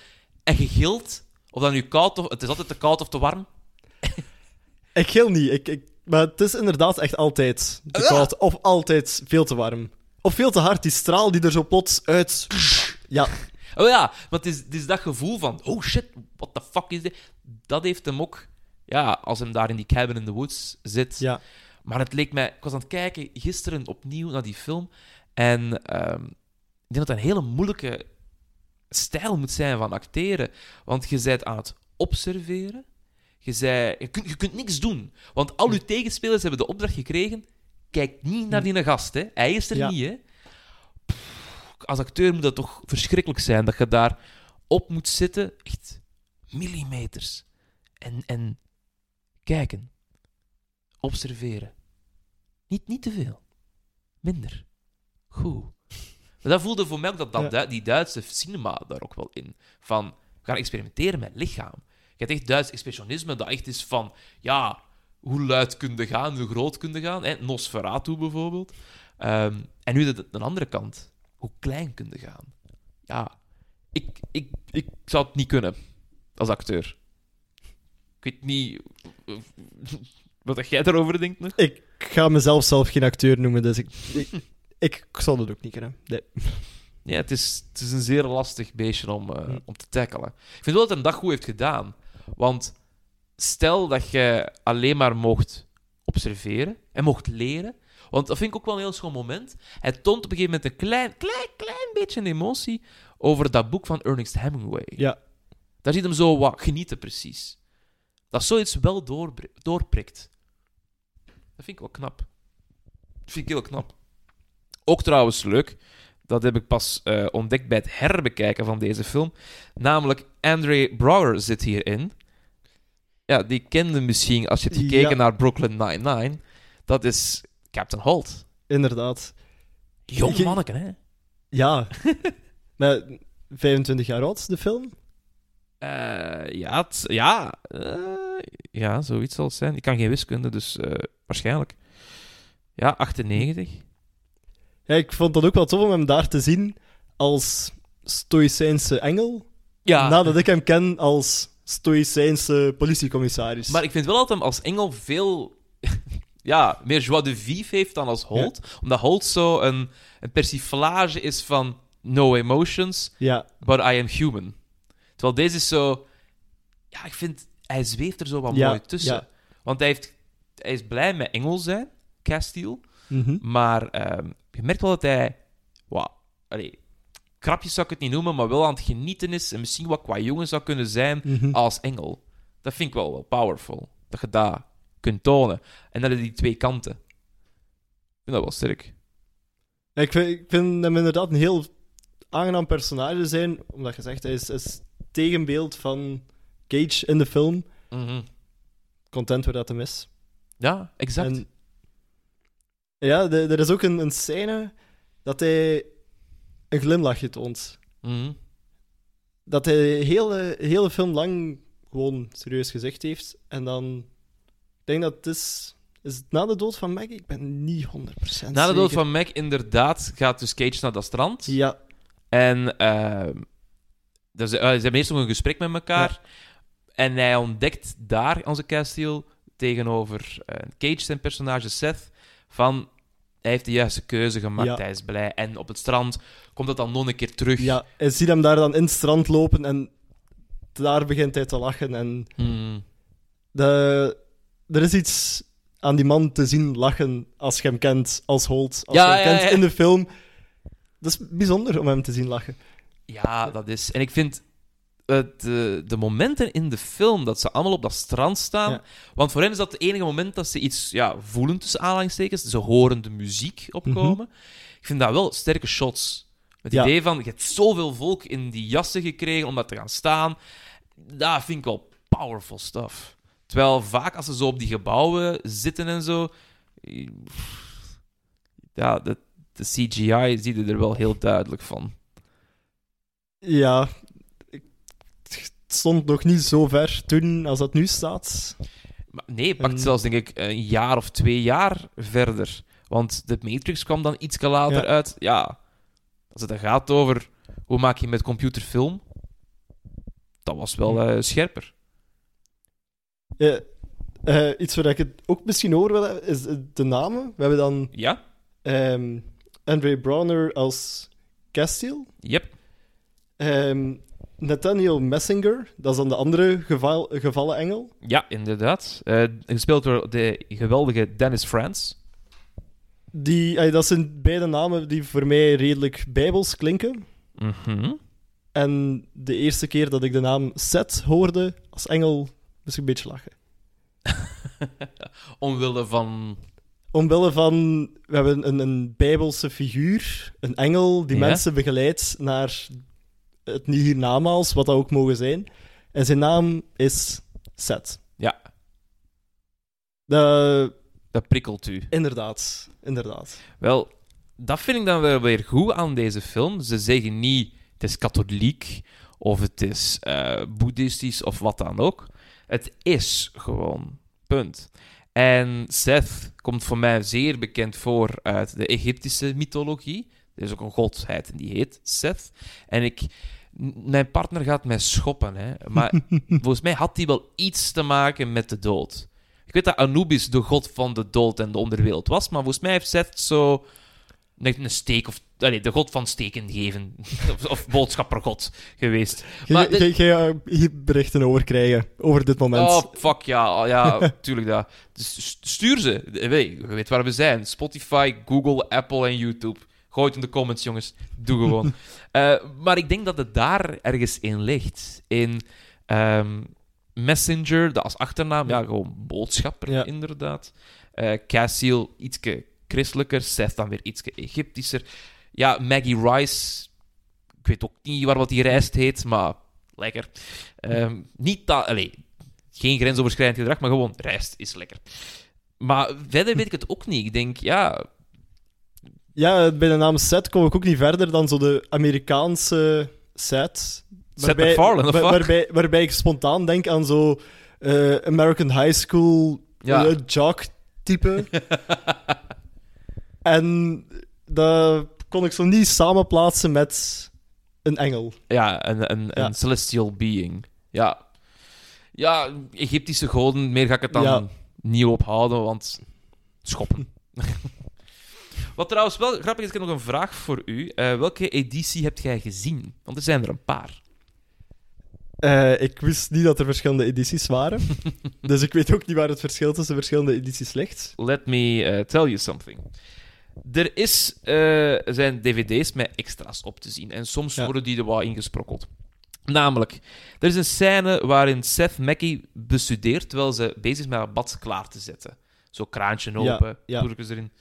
en je gilt. Of dat nu koud of... Het is altijd te koud of te warm. Ik gil niet, ik, ik, maar het is inderdaad echt altijd te Ja. koud of altijd veel te warm. Of veel te hard, die straal die er zo plots uit... Ja, Oh ja, want het is, het is dat gevoel van... Oh shit, what the fuck is dit? Dat heeft hem ook... Ja, als hem daar in die cabin in the woods zit. ja. Maar het leek mij... Ik was aan het kijken gisteren opnieuw naar die film. En ehm, ik denk dat het een hele moeilijke stijl moet zijn van acteren. Want je bent aan het observeren. Je, zei, je, kunt, je kunt niks doen. Want al je tegenspelers hebben de opdracht gekregen... Kijk niet naar die gast, hè. Hij is er Ja. niet, hè. Pff, als acteur moet dat toch verschrikkelijk zijn. Dat je daar op moet zitten. Echt millimeters. En, en kijken. Observeren. Niet, niet te veel. Minder. Goed. Maar dat voelde voor mij ook dat, dat Ja. Die Duitse cinema daar ook wel in. Van, we gaan experimenteren met lichaam. Je hebt echt Duits expressionisme dat echt is van, ja, hoe luid kun je gaan, hoe groot kun je gaan. Hè? Nosferatu bijvoorbeeld. Ehm, en nu de, de andere kant. Hoe klein kun je gaan. Ja, ik, ik, ik zou het niet kunnen als acteur. Ik weet niet wat jij daarover denkt nog. Ik ga mezelf zelf geen acteur noemen, dus ik, ik, ik zal dat ook niet kunnen. Nee. Ja, het is, het is een zeer lastig beestje om, eh, om te tackelen. Ik vind wel dat hij dat goed heeft gedaan. Want stel dat je alleen maar mocht observeren en mocht leren, Want dat vind ik ook wel een heel schoon moment. Hij toont op een gegeven moment een klein, klein, klein beetje een emotie over dat boek van Ernest Hemingway. Ja. Daar ziet hem zo wat genieten, precies. Dat zoiets wel doorbr- doorprikt. Dat vind ik wel knap. Dat vind ik heel knap. Ook trouwens leuk, dat heb ik pas eh, ontdekt bij het herbekijken van deze film. Namelijk, Andre Braugher zit hierin. Ja, die kende misschien, als je hebt gekeken Ja. naar Brooklyn Nine-Nine. Dat is Captain Holt. Inderdaad. Jong manneke, hè? Ja. maar 25 jaar oud, de film? Eh, ja, ja, eh, ja, zoiets zal het zijn. Ik kan geen wiskunde, dus eh, waarschijnlijk. Ja, 98. Ja, ik vond dat ook wel tof om hem daar te zien als Stoïcijnse engel. Ja, Nadat ik hem ken als Stoïcijnse politiecommissaris. maar ik vind wel dat hem als engel veel ja, meer joie de vivre heeft dan als Holt. Omdat Holt zo een, een persiflage is van no emotions, Ja, but I am human. Terwijl deze is zo... Ja, ik vind... Hij zweeft er zo wat Ja, mooi tussen. Want hij, heeft, hij is blij met engel zijn, Castile. mhm. Maar ehm, je merkt wel dat hij... Wow, allee, krapjes zou ik het niet noemen, maar wel aan het genieten is. En misschien wat qua jongen zou kunnen zijn Mhm. als engel. Dat vind ik wel, wel powerful. Dat je dat kunt tonen. En dat je die twee kanten. Ik vind dat wel sterk. Ja, ik, vind, ik vind hem inderdaad een heel aangenaam personage zijn, omdat je zegt, hij is, is tegenbeeld van Cage in de film. Content waar dat hem is. Ja, exact. En, ja, er is ook een, een scène dat hij een glimlachje toont. Mhm. Dat hij de hele, hele film lang gewoon serieus gezegd heeft. En dan... Ik denk dat het is... Is het na de dood van Maggie? Ik ben niet 100% Na de dood van Mac, inderdaad, gaat dus Cage naar dat strand. Ja, En ehm, dus, eh, ze hebben eerst nog een gesprek met elkaar. En hij ontdekt daar, onze Castile, tegenover eh, Cage, zijn personage Seth, van hij heeft de juiste keuze gemaakt, Ja. hij is blij. En op het strand komt dat dan nog een keer terug. ja, hij ziet hem daar dan in het strand lopen en daar begint hij te lachen. En Hmm. de, er is iets aan die man te zien lachen als je hem kent als Holt. Als Ja, je hem ja, kent in de film. Dat is bijzonder om hem te zien lachen. Ja, dat is... En ik vind de, de momenten in de film dat ze allemaal op dat strand staan... Ja. Want voor hen is dat het enige moment dat ze iets ja, voelen, tussen aanhalingstekens. Ze horen de muziek opkomen. Ik vind dat wel sterke shots. Het Mhm. Ja. idee van, je hebt zoveel volk in die jassen gekregen om dat te gaan staan. Dat vind ik wel powerful stuff. Terwijl vaak als ze zo op die gebouwen zitten en zo... Ja, de, de CGI zie je er wel heel duidelijk van. Ja, stond nog niet zo ver toen als dat nu staat. Maar nee, het pakt En- zelfs denk ik een jaar of twee jaar verder. Want de Matrix kwam dan iets later Ja. uit. Ja, als het dan gaat over hoe maak je met computerfilm, dat was wel eh, scherper. Ja, eh, iets waar ik het ook misschien over wil hebben, is de namen. We hebben dan Ja? ehm Andre Browner als Castile. Yep. Ehm, Nathaniel Messinger, dat is dan de andere geval, gevallen engel. Ja, inderdaad. Eh, gespeeld door de geweldige Dennis Franz. Die, eh, dat zijn beide namen die voor mij redelijk bijbels klinken. Mhm. En de eerste keer dat ik de naam Seth hoorde als engel, moest ik een beetje lachen. Omwille van... Omwille van, we hebben een, een bijbelse figuur, een engel, die Ja. mensen begeleidt naar het hiernamaals, wat dat ook mogen zijn. En zijn naam is Seth. Ja, De, dat prikkelt u. inderdaad, inderdaad. Wel, dat vind ik dan wel weer goed aan deze film. Ze zeggen niet het is katholiek of het is eh, boeddhistisch of wat dan ook. Het is gewoon. Punt. En Seth komt voor mij zeer bekend voor uit de Egyptische mythologie. Er is ook een godheid en die heet Seth. En ik, mijn partner gaat mij schoppen, hè. maar volgens mij had die wel iets te maken met de dood. Ik weet dat Anubis de god van de dood en de onderwereld was, maar volgens mij heeft Seth zo een steek of... Allee, de god van steken geven. of, of boodschappergod geweest. Je Maar je- je berichten over krijgen, over dit moment. Oh, fuck ja. Oh, Ja, tuurlijk dat. Dus st- stuur ze. Je weet waar we zijn. Spotify, Google, Apple en YouTube. Gooi het in de comments, jongens. Doe gewoon. Eh, maar ik denk dat het daar ergens in ligt. In ehm, Messenger, dat als achternaam, ja, gewoon boodschapper, Ja. inderdaad. Eh Cassiel, ietske christelijker. Seth dan weer ietske Egyptischer. Ja, Maggie Rice, ik weet ook niet waar wat die rijst heet, maar lekker. Ehm, niet dat, geen grensoverschrijdend gedrag, maar gewoon rijst is lekker. Maar verder weet ik het ook niet. Ik denk, ja, Ja, bij de naam Seth kom ik ook niet verder dan zo de Amerikaanse Seth. Seth MacFarlane, of wa- wat? waarbij, waarbij ik spontaan denk aan zo eh, American High School Ja. eh, jock-type. en dat kon ik zo niet samenplaatsen met een engel. ja een, een, Ja. een celestial being. Ja. Ja, Egyptische goden, meer ga ik het dan Ja. niet ophouden, want schoppen. Wat trouwens wel grappig is, ik heb nog een vraag voor u. Eh, welke editie hebt jij gezien? Want er zijn er een paar. Eh, ik wist niet dat er verschillende edities waren. dus ik weet ook niet waar het verschil tussen verschillende edities ligt. Let me eh, tell you something. Er is, zijn dvd's met extra's op te zien. En soms Ja. worden die er wat ingesprokkeld. Namelijk, er is een scène waarin Seth Mackie bestudeert terwijl ze bezig is met haar bad klaar te zetten. Zo kraantje open, ja. erin.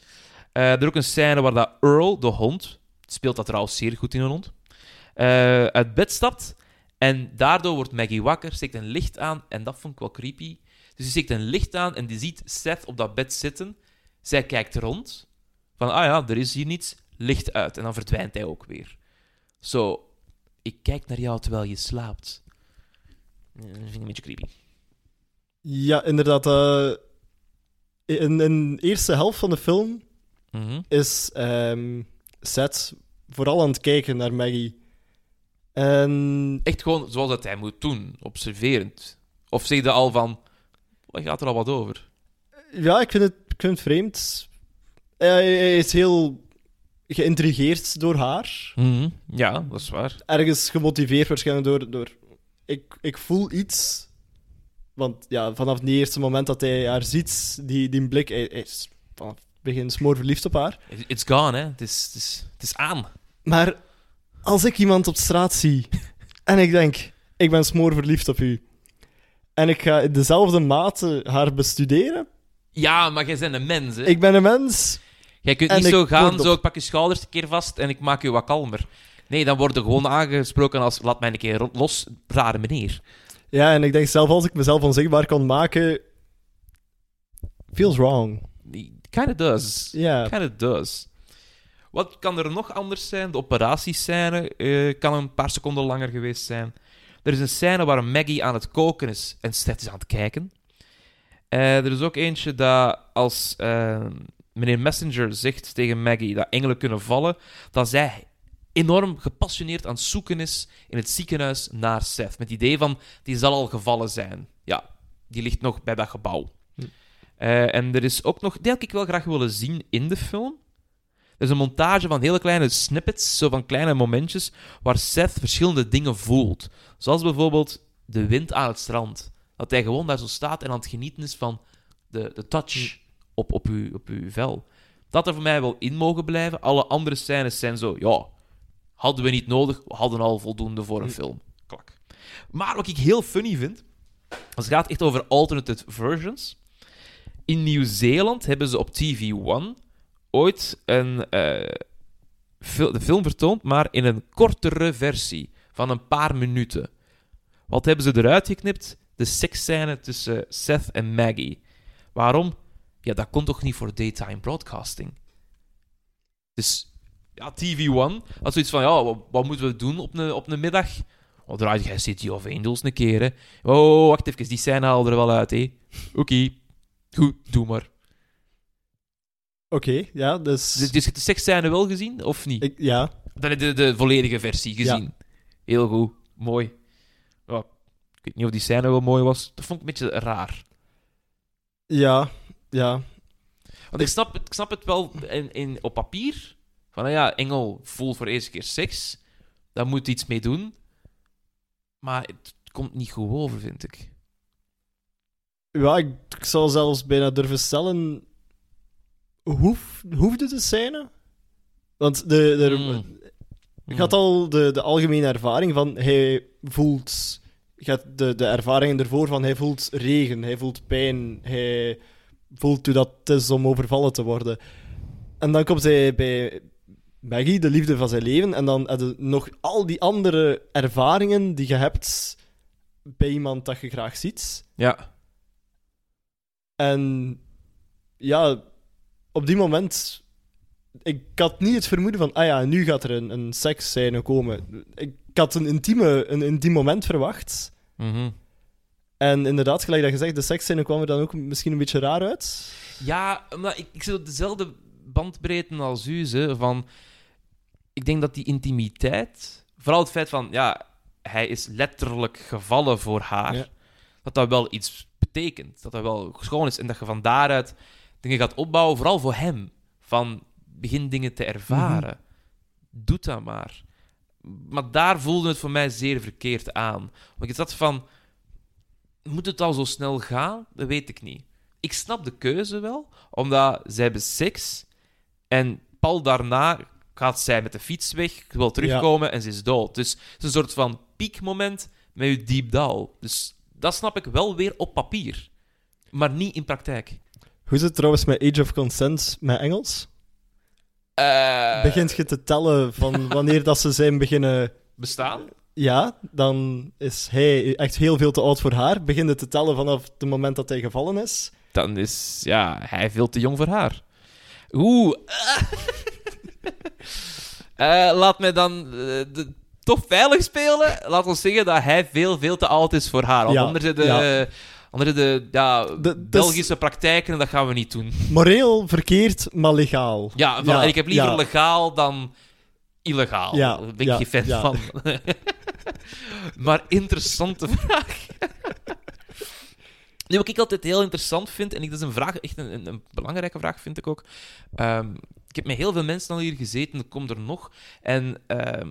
Eh, er is ook een scène waar dat Earl, de hond, speelt dat trouwens zeer goed in een hond, eh, uit bed stapt. En daardoor wordt Maggie wakker, steekt een licht aan. En dat vond ik wel creepy. Dus die steekt een licht aan en die ziet Seth op dat bed zitten. Zij kijkt rond. Van, ah ja, er is hier niets. Licht uit. En dan verdwijnt hij ook weer. Zo, ik kijk naar jou terwijl je slaapt. Eh, Dat vind ik een beetje creepy. Ja, inderdaad. in, in de eerste helft van de film Mhm. is ehm Seth vooral aan het kijken naar Maggie. En Echt gewoon zoals dat hij moet doen. Observerend. Of zeg je al van... Wat gaat er al wat over? ja, ik vind het, ik vind het vreemd. Hij, is heel geïntrigeerd door haar. Mhm. Ja, dat is waar. Ergens gemotiveerd waarschijnlijk door... door ik, ik voel iets. Want ja, vanaf het eerste moment dat hij haar ziet, die, die blik, hij, hij is vanaf begin smoor verliefd op haar. It's gone, hè. Het is, het is, het is aan. Maar als ik iemand op straat zie en ik denk, ik ben smoor verliefd op u, en ik ga in dezelfde mate haar bestuderen, Ja, maar jij bent een mens, hè. ik ben een mens. Jij kunt En niet zo gaan, zo ik pak je schouders een keer vast en ik maak je wat kalmer. Nee, dan word je gewoon aangesproken als laat mij een keer los, rare meneer. Ja, en ik denk zelf als ik mezelf onzichtbaar kan maken, feels wrong. Kinda does. Ja. Does. Wat kan er nog anders zijn? De operatiescène eh, kan een paar seconden langer geweest zijn. Er is een scène waar Maggie aan het koken is en Seth is aan het kijken. Eh, er is ook eentje dat als eh, meneer Messenger zegt tegen Maggie dat engelen kunnen vallen, dat zij enorm gepassioneerd aan het zoeken is in het ziekenhuis naar Seth. Met het idee van, die zal al gevallen zijn. Ja, die ligt nog bij dat gebouw. Eh, en er is ook nog, die had ik wel graag willen zien in de film. Er is een montage van hele kleine snippets, zo van kleine momentjes, waar Seth verschillende dingen voelt. Zoals bijvoorbeeld de wind aan het strand. Dat hij gewoon daar zo staat en aan het genieten is van de, de touch op, op, uw, op uw vel. Dat er voor mij wel in mogen blijven. Alle andere scènes zijn zo, ja, hadden we niet nodig, we hadden al voldoende voor een film. Klak. Maar wat ik heel funny vind, als het gaat echt over alternate versions. In Nieuw-Zeeland hebben ze op TV One ooit een, eh, de film vertoond, maar in een kortere versie van een paar minuten. Wat hebben ze eruit geknipt? De seksscène tussen Seth en Maggie. Waarom? Ja, dat kon toch niet voor daytime broadcasting? Dus ja, TV One had zoiets van: ja, wat, wat moeten we doen op een, op een middag? Oh, draai jij City of Angels een keer? Oh, wacht even, die scène haalde er wel uit, hè? Oké, goed, doe maar. Oké, ja, dus... Dus, dus je hebt de seksscène wel gezien, of niet? ik, ja, Dan heb je de, de volledige versie gezien. Heel goed, mooi. Ja, ik weet niet of die scène wel mooi was. Dat vond ik een beetje raar. ja, ja. Want ik snap, het- ik snap het wel in, in, op papier. Van, nou ja, Engel voelt voor de eerste keer seks. Daar moet iets mee doen. Maar het komt niet goed over, vind ik. Ja, ik, ik zou zelfs bijna durven stellen... Hoef, hoefde de scène? Want de, de, Mm. ik had al de, de algemene ervaring van... Hij voelt... De, de ervaringen ervoor van hij voelt regen, hij voelt pijn, hij voelt hoe dat het is om overvallen te worden. En dan komt hij bij Maggie, de liefde van zijn leven, en dan heb je nog al die andere ervaringen die je hebt bij iemand dat je graag ziet. Ja. En ja, op die moment. Ik had niet het vermoeden van, ah ja, nu gaat er een, een seksscène komen. Ik had een, intieme, een intiem moment verwacht. Mhm. En inderdaad, gelijk dat je zegt, de seksscène kwam er dan ook misschien een beetje raar uit. Ja, omdat ik, ik zit op dezelfde bandbreedte als u. Hè, van, ik denk dat die intimiteit, vooral het feit van, ja, hij is letterlijk gevallen voor haar, Ja. dat dat wel iets betekent. Dat dat wel schoon is en dat je van daaruit dingen gaat opbouwen, vooral voor hem. Van, begin dingen te ervaren. Doe dat maar. Maar daar voelde het voor mij zeer verkeerd aan. Want ik zat van, moet het al zo snel gaan? Dat weet ik niet. Ik snap de keuze wel, omdat zij hebben seks en pal daarna gaat zij met de fiets weg, wil terugkomen en ze is dood. Dus het is een soort van piekmoment met je diep dal. Dus dat snap ik wel weer op papier, maar niet in praktijk. Hoe is het trouwens met Age of Consent met Engels? Eh, Begint je te tellen van wanneer dat ze zijn beginnen... bestaan? Ja, dan is hij echt heel veel te oud voor haar. Begint het te tellen vanaf het moment dat hij gevallen is. Dan is ja, hij veel te jong voor haar. Oeh. Eh, laat mij dan eh, de, toch veilig spelen. Laat ons zeggen dat hij veel, veel te oud is voor haar. Want Ja, onder de, ja. de ja, De- dus- Belgische praktijken, dat gaan we niet doen. Moreel verkeerd, maar legaal. Ja, van, en ik heb liever ja. legaal dan illegaal. Ja, Daar ben ik ja, geen fan ja. van. maar interessante vraag. Nu, wat ik altijd heel interessant vind, en ik, dat is een vraag, echt een, een, een belangrijke vraag, vind ik ook. Ehm, ik heb met heel veel mensen al hier gezeten, komt er nog. En ehm,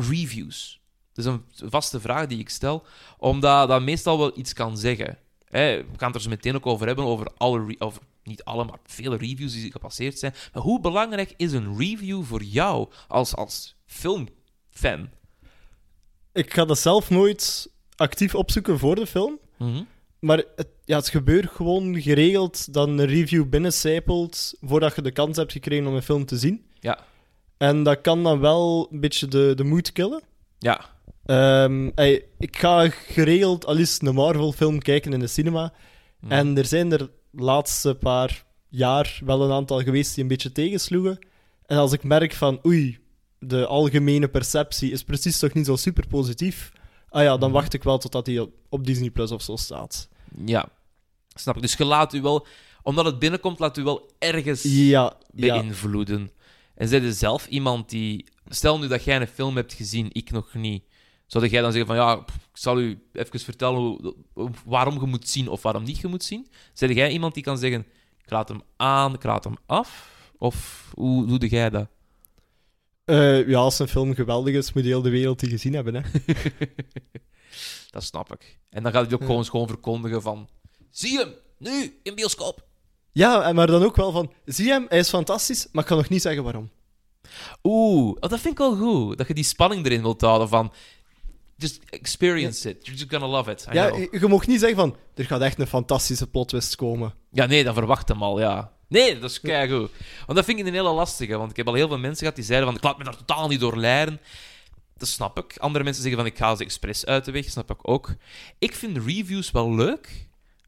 reviews. Dat is een vaste vraag die ik stel, omdat dat meestal wel iets kan zeggen. Hè, we gaan het er zo meteen ook over hebben, over alle, over niet alle, maar vele reviews die gepasseerd zijn. Maar hoe belangrijk is een review voor jou als, als filmfan? Ik ga dat zelf nooit actief opzoeken voor de film. Mhm. Maar het, ja, het gebeurt gewoon geregeld dat een review binnencijpelt voordat je de kans hebt gekregen om een film te zien. Ja. En dat kan dan wel een beetje de, de moed killen. Ja. Ey, ik ga geregeld al eens een Marvel-film kijken in de cinema. Mhm. En er zijn er de laatste paar jaar wel een aantal geweest die een beetje tegensloegen. En als ik merk van, oei, de algemene perceptie is precies toch niet zo super positief. Ah ja, dan Mhm. wacht ik wel totdat hij op- Disney Plus of zo staat. Ja. Snap ik. Dus je laat u wel, omdat het binnenkomt, laat u wel ergens Ja, ja. En zij is zelf iemand die... Stel nu dat jij een film hebt gezien, ik nog niet. Zou jij dan zeggen van, ja, pff, ik zal u even vertellen hoe, waarom je moet zien of waarom niet je moet zien? Zeg jij iemand die kan zeggen, ik laat hem aan, ik laat hem af? Of hoe doe jij dat? Eh, ja, als een film geweldig is, moet heel de wereld die gezien hebben. Hè. Dat snap ik. En dan gaat hij ook Ja. gewoon, gewoon verkondigen van... Zie hem, nu, in bioscoop. Ja, en maar dan ook wel van, zie hem, hij is fantastisch, maar ik kan nog niet zeggen waarom. Oeh, oh, dat vind ik wel goed. Dat je die spanning erin wilt houden van... Just experience it. You're just gonna love it. I ja, know. je, mag niet zeggen van, er gaat echt een fantastische plot twist komen. Ja, nee, dan verwacht hem al, ja. Nee, dat is keigoed. Want dat vind ik een hele lastige, want ik heb al heel veel mensen gehad die zeiden van, ik laat me daar totaal niet door leiden. Dat snap ik. Andere mensen zeggen van, ik ga ze expres uit de weg, snap ik ook. Ik vind reviews wel leuk,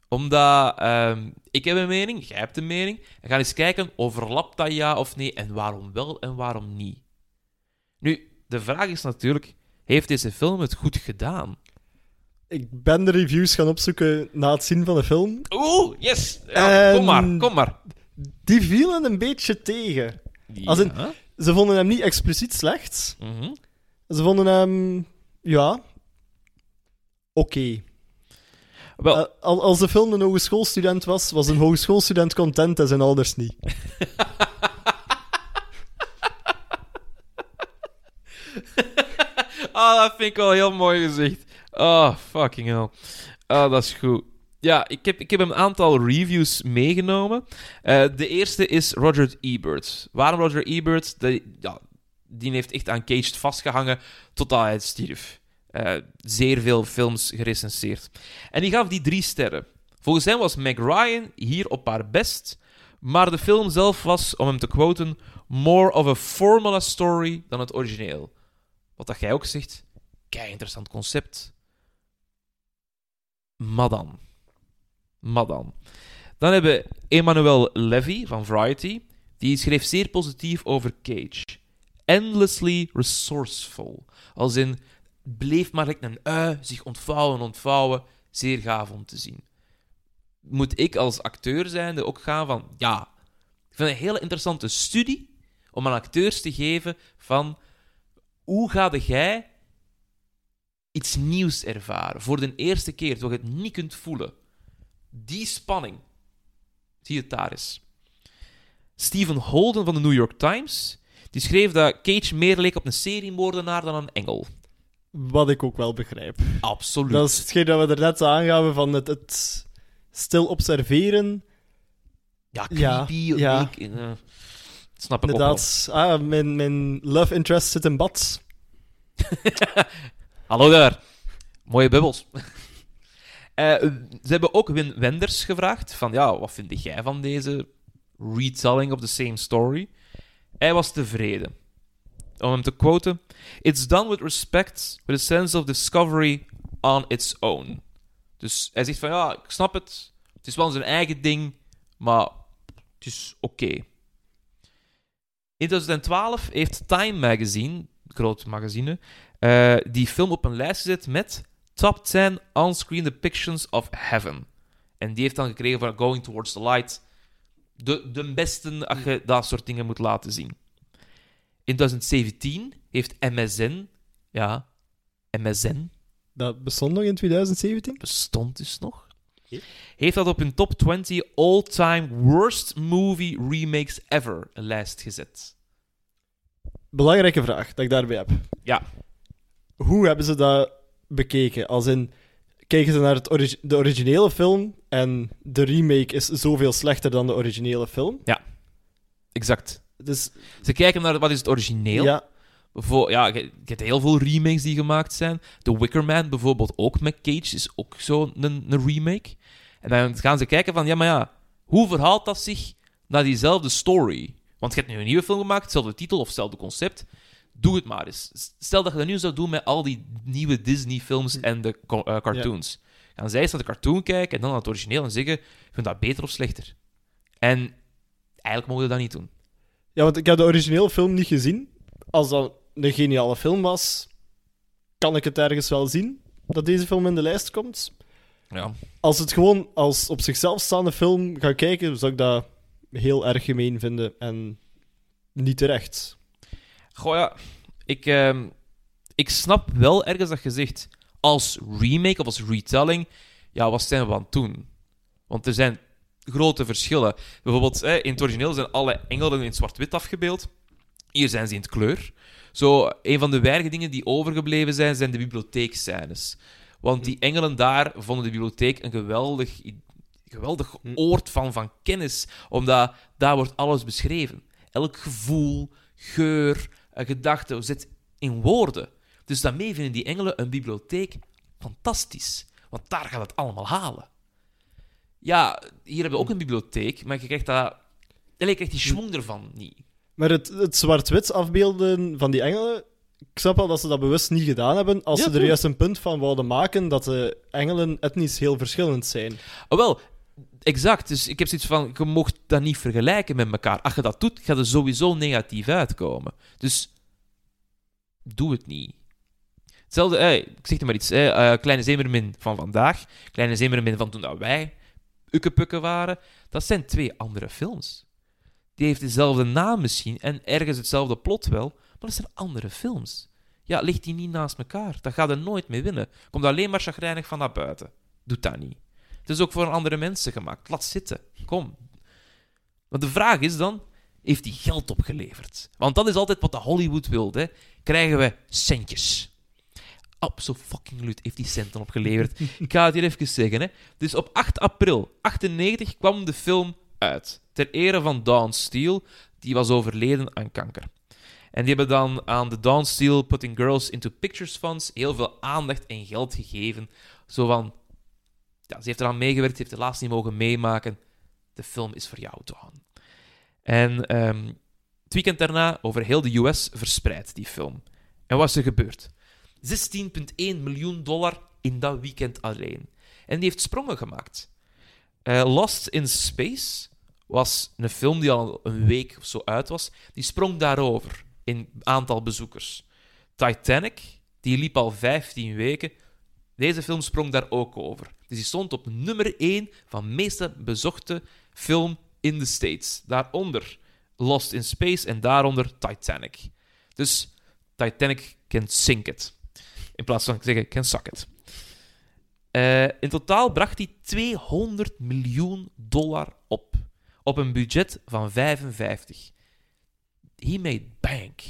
omdat ehm, ik heb een mening, jij hebt een mening. En ga eens kijken, overlapt dat ja of nee, en waarom wel en waarom niet. Nu, de vraag is natuurlijk, heeft deze film het goed gedaan? Ik ben de reviews gaan opzoeken na het zien van de film. Oeh, yes! Ja, Kom En- maar, kom maar. Die vielen een beetje tegen. Als in-. Ze vonden hem niet expliciet slecht. Mhm. Ze vonden hem, ja, oké. Wel. Eh, als de film een hogeschoolstudent was, was een hogeschoolstudent content en zijn ouders niet. Ah, oh, dat vind ik wel heel mooi gezegd. Oh, ah, fucking hell. Ah, oh, dat is goed. Ja, ik heb, ik heb een aantal reviews meegenomen. Eh, de eerste is Roger Ebert. Waarom Roger Ebert? De, die heeft echt aan Caged vastgehangen totdat hij stierf. Eh, zeer veel films gerecenseerd. En die gaf die drie sterren. Volgens hem was Meg Ryan hier op haar best, maar de film zelf was, om hem te quoten, more of a formula story dan het origineel. Wat dat jij ook zegt, kei interessant concept. Maar dan. Maar dan. Dan hebben we Emmanuel Levy van Variety. Die schreef zeer positief over Cage. Endlessly resourceful. Als in, bleef maar like een ui zich ontvouwen, ontvouwen. Zeer gaaf om te zien. Moet ik als acteur zijnde ook gaan van, ja, ik vind het een hele interessante studie om aan acteurs te geven van, hoe ga jij iets nieuws ervaren voor de eerste keer, terwijl je het niet kunt voelen. Die spanning. Zie je het daar is. Stephen Holden van de New York Times die schreef dat Cage meer leek op een seriemoordenaar dan een engel. Wat ik ook wel begrijp. Absoluut. Dat is hetgeen dat we er net aangaven van het, het stil observeren. Ja, Ja, creepy. ja. ik- eh, snap ik ook wel. Inderdaad, ah, mijn, mijn love interest zit in bad. Hallo daar. Mooie bubbels. Eh, ze hebben ook Win Wenders gevraagd van, ja, wat vind jij van deze retelling of the same story? Hij was tevreden. Om hem te quoten, It's done with respect, with a sense of discovery on its own. Dus hij zegt van, ja, ik snap het. Het is wel zijn eigen ding, maar het is oké. In 2012 heeft Time Magazine, groot magazine, eh, die film op een lijst gezet met Top 10 On-Screen Depictions of Heaven. En die heeft dan gekregen van Going Towards the Light. De, de beste als je dat soort dingen moet laten zien. In 2017 heeft MSN, ja, MSN Dat bestond nog in 2017? bestond dus nog, heeft dat op hun top 20 all-time worst movie remakes ever een lijst gezet. Belangrijke vraag dat ik daarbij heb. Ja. Hoe hebben ze dat bekeken? Als in, kijken ze naar het de originele film en de remake is zoveel slechter dan de originele film? Exact. Dus Ze kijken naar wat is het origineel. ja, Voor, ja, je, je hebt heel veel remakes die gemaakt zijn. The Wicker Man bijvoorbeeld ook met Cage is ook zo een, een remake. En dan gaan ze kijken van, ja, maar ja, hoe verhaalt dat zich naar diezelfde story? Want je hebt nu een nieuwe film gemaakt, hetzelfde titel of hetzelfde concept. Doe het maar eens. Stel dat je dat nu zou doen met al die nieuwe Disney-films en de eh, cartoons. Gaan zij eens naar de cartoon kijken en dan naar het origineel en zeggen, vind dat beter of slechter? En eigenlijk mogen we dat niet doen. Ja, want ik heb de originele film niet gezien. Als dat een geniale film was, kan ik het ergens wel zien dat deze film in de lijst komt. Ja. Als het gewoon als op zichzelf staande film ga kijken, zou ik dat heel erg gemeen vinden en niet terecht. Goh ja, ik, ehm, ik snap wel ergens dat je zegt, als remake of als retelling, ja, wat zijn we aan het doen? Want er zijn grote verschillen. Bijvoorbeeld, hè, in het origineel zijn alle engelen in zwart-wit afgebeeld. Hier zijn ze in het kleur. Zo, een van de weinige dingen die overgebleven zijn, zijn de bibliotheekscènes. Want die engelen daar vonden de bibliotheek een geweldig, geweldig oord van, van kennis, omdat daar wordt alles beschreven. Elk gevoel, geur, gedachte zit in woorden. Dus daarmee vinden die engelen een bibliotheek fantastisch. Want daar gaat het allemaal halen. Ja, hier hebben we ook een bibliotheek, maar je krijgt, dat, je krijgt die schwung ervan niet. Maar het, het zwart-wit afbeelden van die engelen, ik snap wel dat ze dat bewust niet gedaan hebben, als Ja, ze er juist een punt van wouden maken dat de engelen etnisch heel verschillend zijn. Oh, wel, exact. Dus ik heb zoiets van, je mocht dat niet vergelijken met elkaar. Als je dat doet, gaat er sowieso negatief uitkomen. Dus doe het niet. Hetzelfde, eh, ik zeg er maar iets, eh, eh, Kleine Zemermin van vandaag, Kleine Zemermin van toen dat wij ukkepukken waren, dat zijn twee andere films. Die heeft dezelfde naam misschien en ergens hetzelfde plot wel, maar dat zijn andere films. Ja, ligt die niet naast elkaar. Dat gaat er nooit mee winnen. Komt alleen maar chagrijnig van naar buiten. Doe dat niet. Het is ook voor andere mensen gemaakt. Laat zitten. Kom. Want de vraag is dan, heeft die geld opgeleverd? Want dat is altijd wat de Hollywood wil. Krijgen we centjes. Absoluut heeft die centen opgeleverd. Ik ga het hier even zeggen. Hè. Dus op 8 april 98 kwam de film uit. Ter ere van Dawn Steele, die was overleden aan kanker. En die hebben dan aan de Dawn Steele Putting Girls into Pictures Funds heel veel aandacht en geld gegeven. Zo van... Ja, ze heeft eraan meegewerkt, ze heeft het helaas niet mogen meemaken. De film is voor jou, Dawn. En ehm, het weekend daarna over heel de US verspreid, die film. En wat is er gebeurd? 16,1 miljoen dollar in dat weekend alleen. En die heeft sprongen gemaakt. Eh, Lost in Space was een film die al een week of zo uit was. Die sprong daarover in aantal bezoekers. Titanic, die liep al 15 weken. Deze film sprong daar ook over. Dus die stond op nummer 1 van meeste bezochte film in de States. Daaronder Lost in Space en daaronder Titanic. Dus Titanic can sink it. In plaats van zeggen can suck it. Eh, in totaal bracht hij 200 miljoen dollar op. Op een budget van 55. He made bank.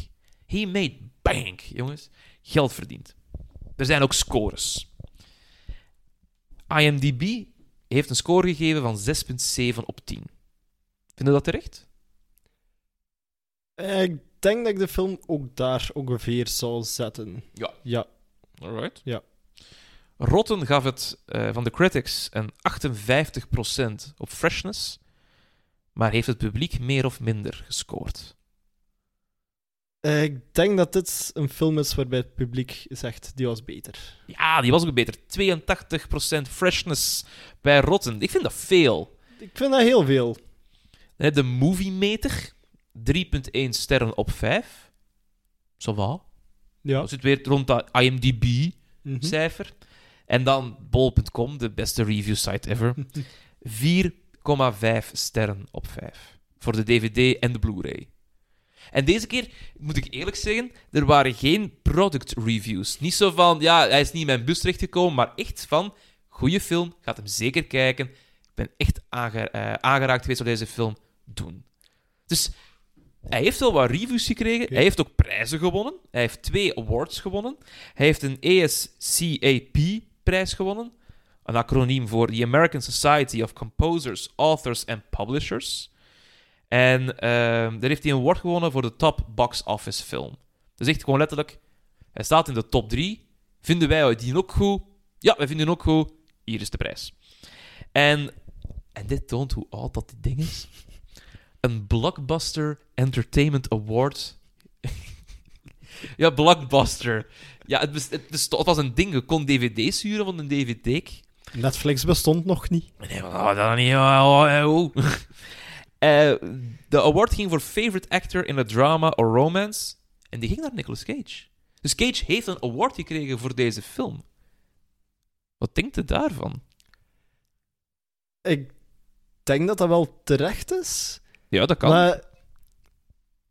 He made bank, jongens. Geld verdiend. Er zijn ook scores. IMDb heeft een score gegeven van 6,7 op 10. Vinden dat terecht? Eh, Ik denk dat ik de film ook daar ongeveer zou zetten. Ja. Ja. Alright. Ja. Rotten gaf het eh, van de critics een 58% op freshness, maar heeft het publiek meer of minder gescoord. Eh, ik denk dat dit een film is waarbij het publiek zegt, die was beter. Ja, die was ook beter. 82% freshness bij Rotten. Ik vind dat veel. Ik vind dat heel veel. De movie meter, 3,1 sterren op 5. Zo wat. Ja. Dat zit weer rond dat IMDb-cijfer. Mhm. En dan bol.com, de beste review site ever. 4,5 sterren op 5. Voor de DVD en de Blu-ray. En deze keer, moet ik eerlijk zeggen, er waren geen product reviews. Niet zo van, ja, hij is niet in mijn bus terechtgekomen, maar echt van, goede film, gaat hem zeker kijken. Ik ben echt eh, aangeraakt geweest door deze film. Doen. Dus hij heeft wel wat reviews gekregen. Hij heeft ook prijzen gewonnen. Hij heeft twee awards gewonnen. Hij heeft een ASCAP-prijs gewonnen. Een acroniem voor The American Society of Composers, Authors and Publishers. En ehm, daar heeft hij een award gewonnen voor de top box office film. Dus echt gewoon letterlijk, hij staat in de top 3. Vinden wij die ook goed? Ja, wij vinden hem ook goed. Hier is de prijs. En, en dit toont hoe oud dat dit ding is. Een Blockbuster Entertainment Award. ja, Blockbuster. Ja, het, best- het, was een ding. Je kon dvd's huren van een dvd. Netflix bestond nog niet. Nee, maar oh, dat niet. Oh, oh, oh. Eh, de award ging voor Favorite Actor in a Drama or Romance. En die ging naar Nicolas Cage. Dus Cage heeft een award gekregen voor deze film. Wat denkt u daarvan? Ik denk dat dat wel terecht is. Ja, dat kan. Maar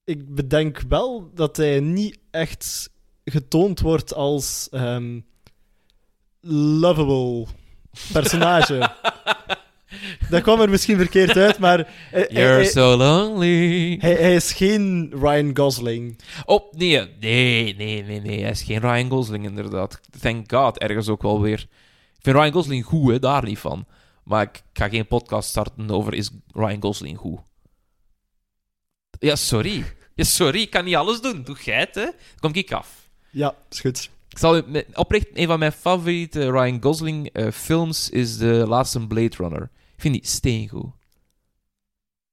ik bedenk wel dat hij niet echt getoond wordt als ehm, lovable personage. dat kwam er misschien verkeerd uit, maar hij- You're hij, so lonely. hij- hij is geen Ryan Gosling. Oh, nee, nee, nee, nee, nee. Hij is geen Ryan Gosling, inderdaad. Thank God, ergens ook wel weer. Ik vind Ryan Gosling goed, hè, daar niet van. Maar ik ga geen podcast starten over is Ryan Gosling goed. Ja, sorry. Ja, sorry, ik kan niet alles doen. Doe jij het, hè? Kom ik af. Ja, is goed. Ik zal oprecht, een van mijn favoriete Ryan Gosling eh, films is de laatste Blade Runner. Ik vind die steengoed.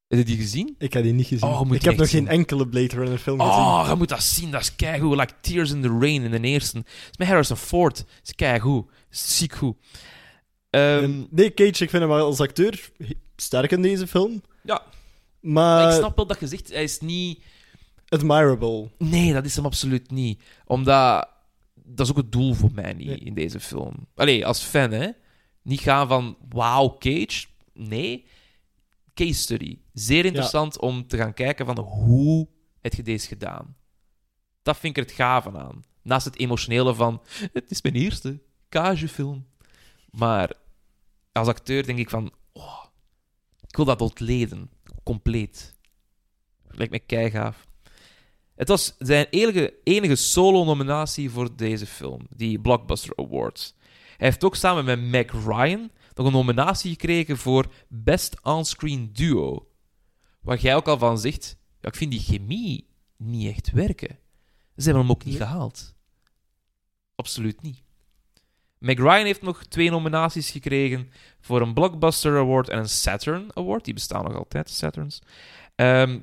Heb je die gezien? Ik heb die niet gezien. Oh, ik heb nog geen enkele Blade Runner film gezien. Oh, je moet dat zien. Dat is keigoed. Like Tears in the Rain in de eerste. Dat is met Harrison Ford. Dat is keigoed. Ziek goed. Ehm, nee, Cage, ik vind hem wel als acteur sterk in deze film. Ja. Maar ik snap wel dat je zegt, hij is niet... admirable. Nee, dat is hem absoluut niet. Omdat... Dat is ook het doel voor mij niet Nee. in deze film. Allee, als fan, hè. Niet gaan van, wow, Cage. Nee. Case study. Zeer interessant om te gaan kijken van, hoe heb je deze gedaan? Dat vind ik er het gave aan. Naast het emotionele van, het is mijn eerste Cage-film. Maar als acteur denk ik van, oh, ik wil dat ontleden. Compleet. Lijkt me keigaaf. Het was zijn enige, enige solo-nominatie voor deze film, die Blockbuster Awards. Hij heeft ook samen met Meg Ryan nog een nominatie gekregen voor Best On-Screen Duo. Waar jij ook al van zegt, ja, ik vind die chemie niet echt werken. Ze hebben hem ook niet gehaald. Absoluut niet. Meg Ryan heeft nog twee nominaties gekregen voor een Blockbuster Award en een Saturn Award. Die bestaan nog altijd, Saturns. Ehm,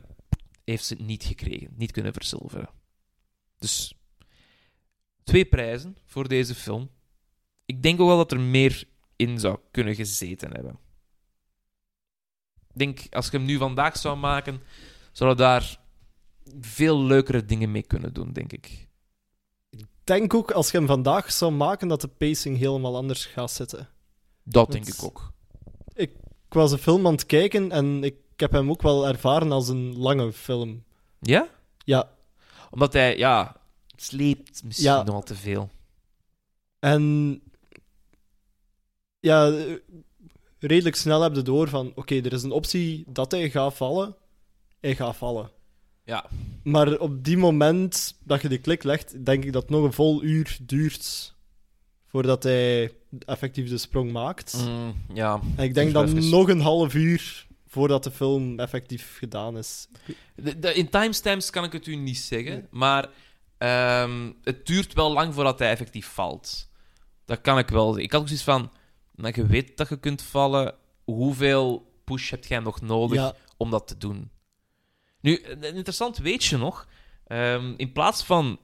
heeft ze niet gekregen, niet kunnen verzilveren. Dus twee prijzen voor deze film. Ik denk ook wel dat er meer in zou kunnen gezeten hebben. Ik denk, als je hem nu vandaag zou maken, zouden daar veel leukere dingen mee kunnen doen, denk ik. Ik denk ook als je hem vandaag zou maken, dat de pacing helemaal anders gaat zitten. Dat denk ik ook. Ik was een film aan het kijken en ik heb hem ook wel ervaren als een lange film. Ja? Ja, Omdat hij, ja, sleept misschien Ja. nogal te veel. en ja, redelijk snel heb je door van, oké, er is een optie dat hij gaat vallen. Hij gaat vallen. Ja. Maar op die moment dat je de klik legt, denk ik dat het nog een vol uur duurt voordat hij effectief de sprong maakt. Mm, ja. En ik denk dan nog een half uur voordat de film effectief gedaan is. De, de- in timestamps kan ik het u niet zeggen, maar ehm, het duurt wel lang voordat hij effectief valt. Dat kan ik wel zeggen. Ik had ook zoiets van, nou, je weet dat je kunt vallen, hoeveel push heb jij nog nodig Ja, om dat te doen? Nu, een interessant weetje nog. Ehm, in plaats van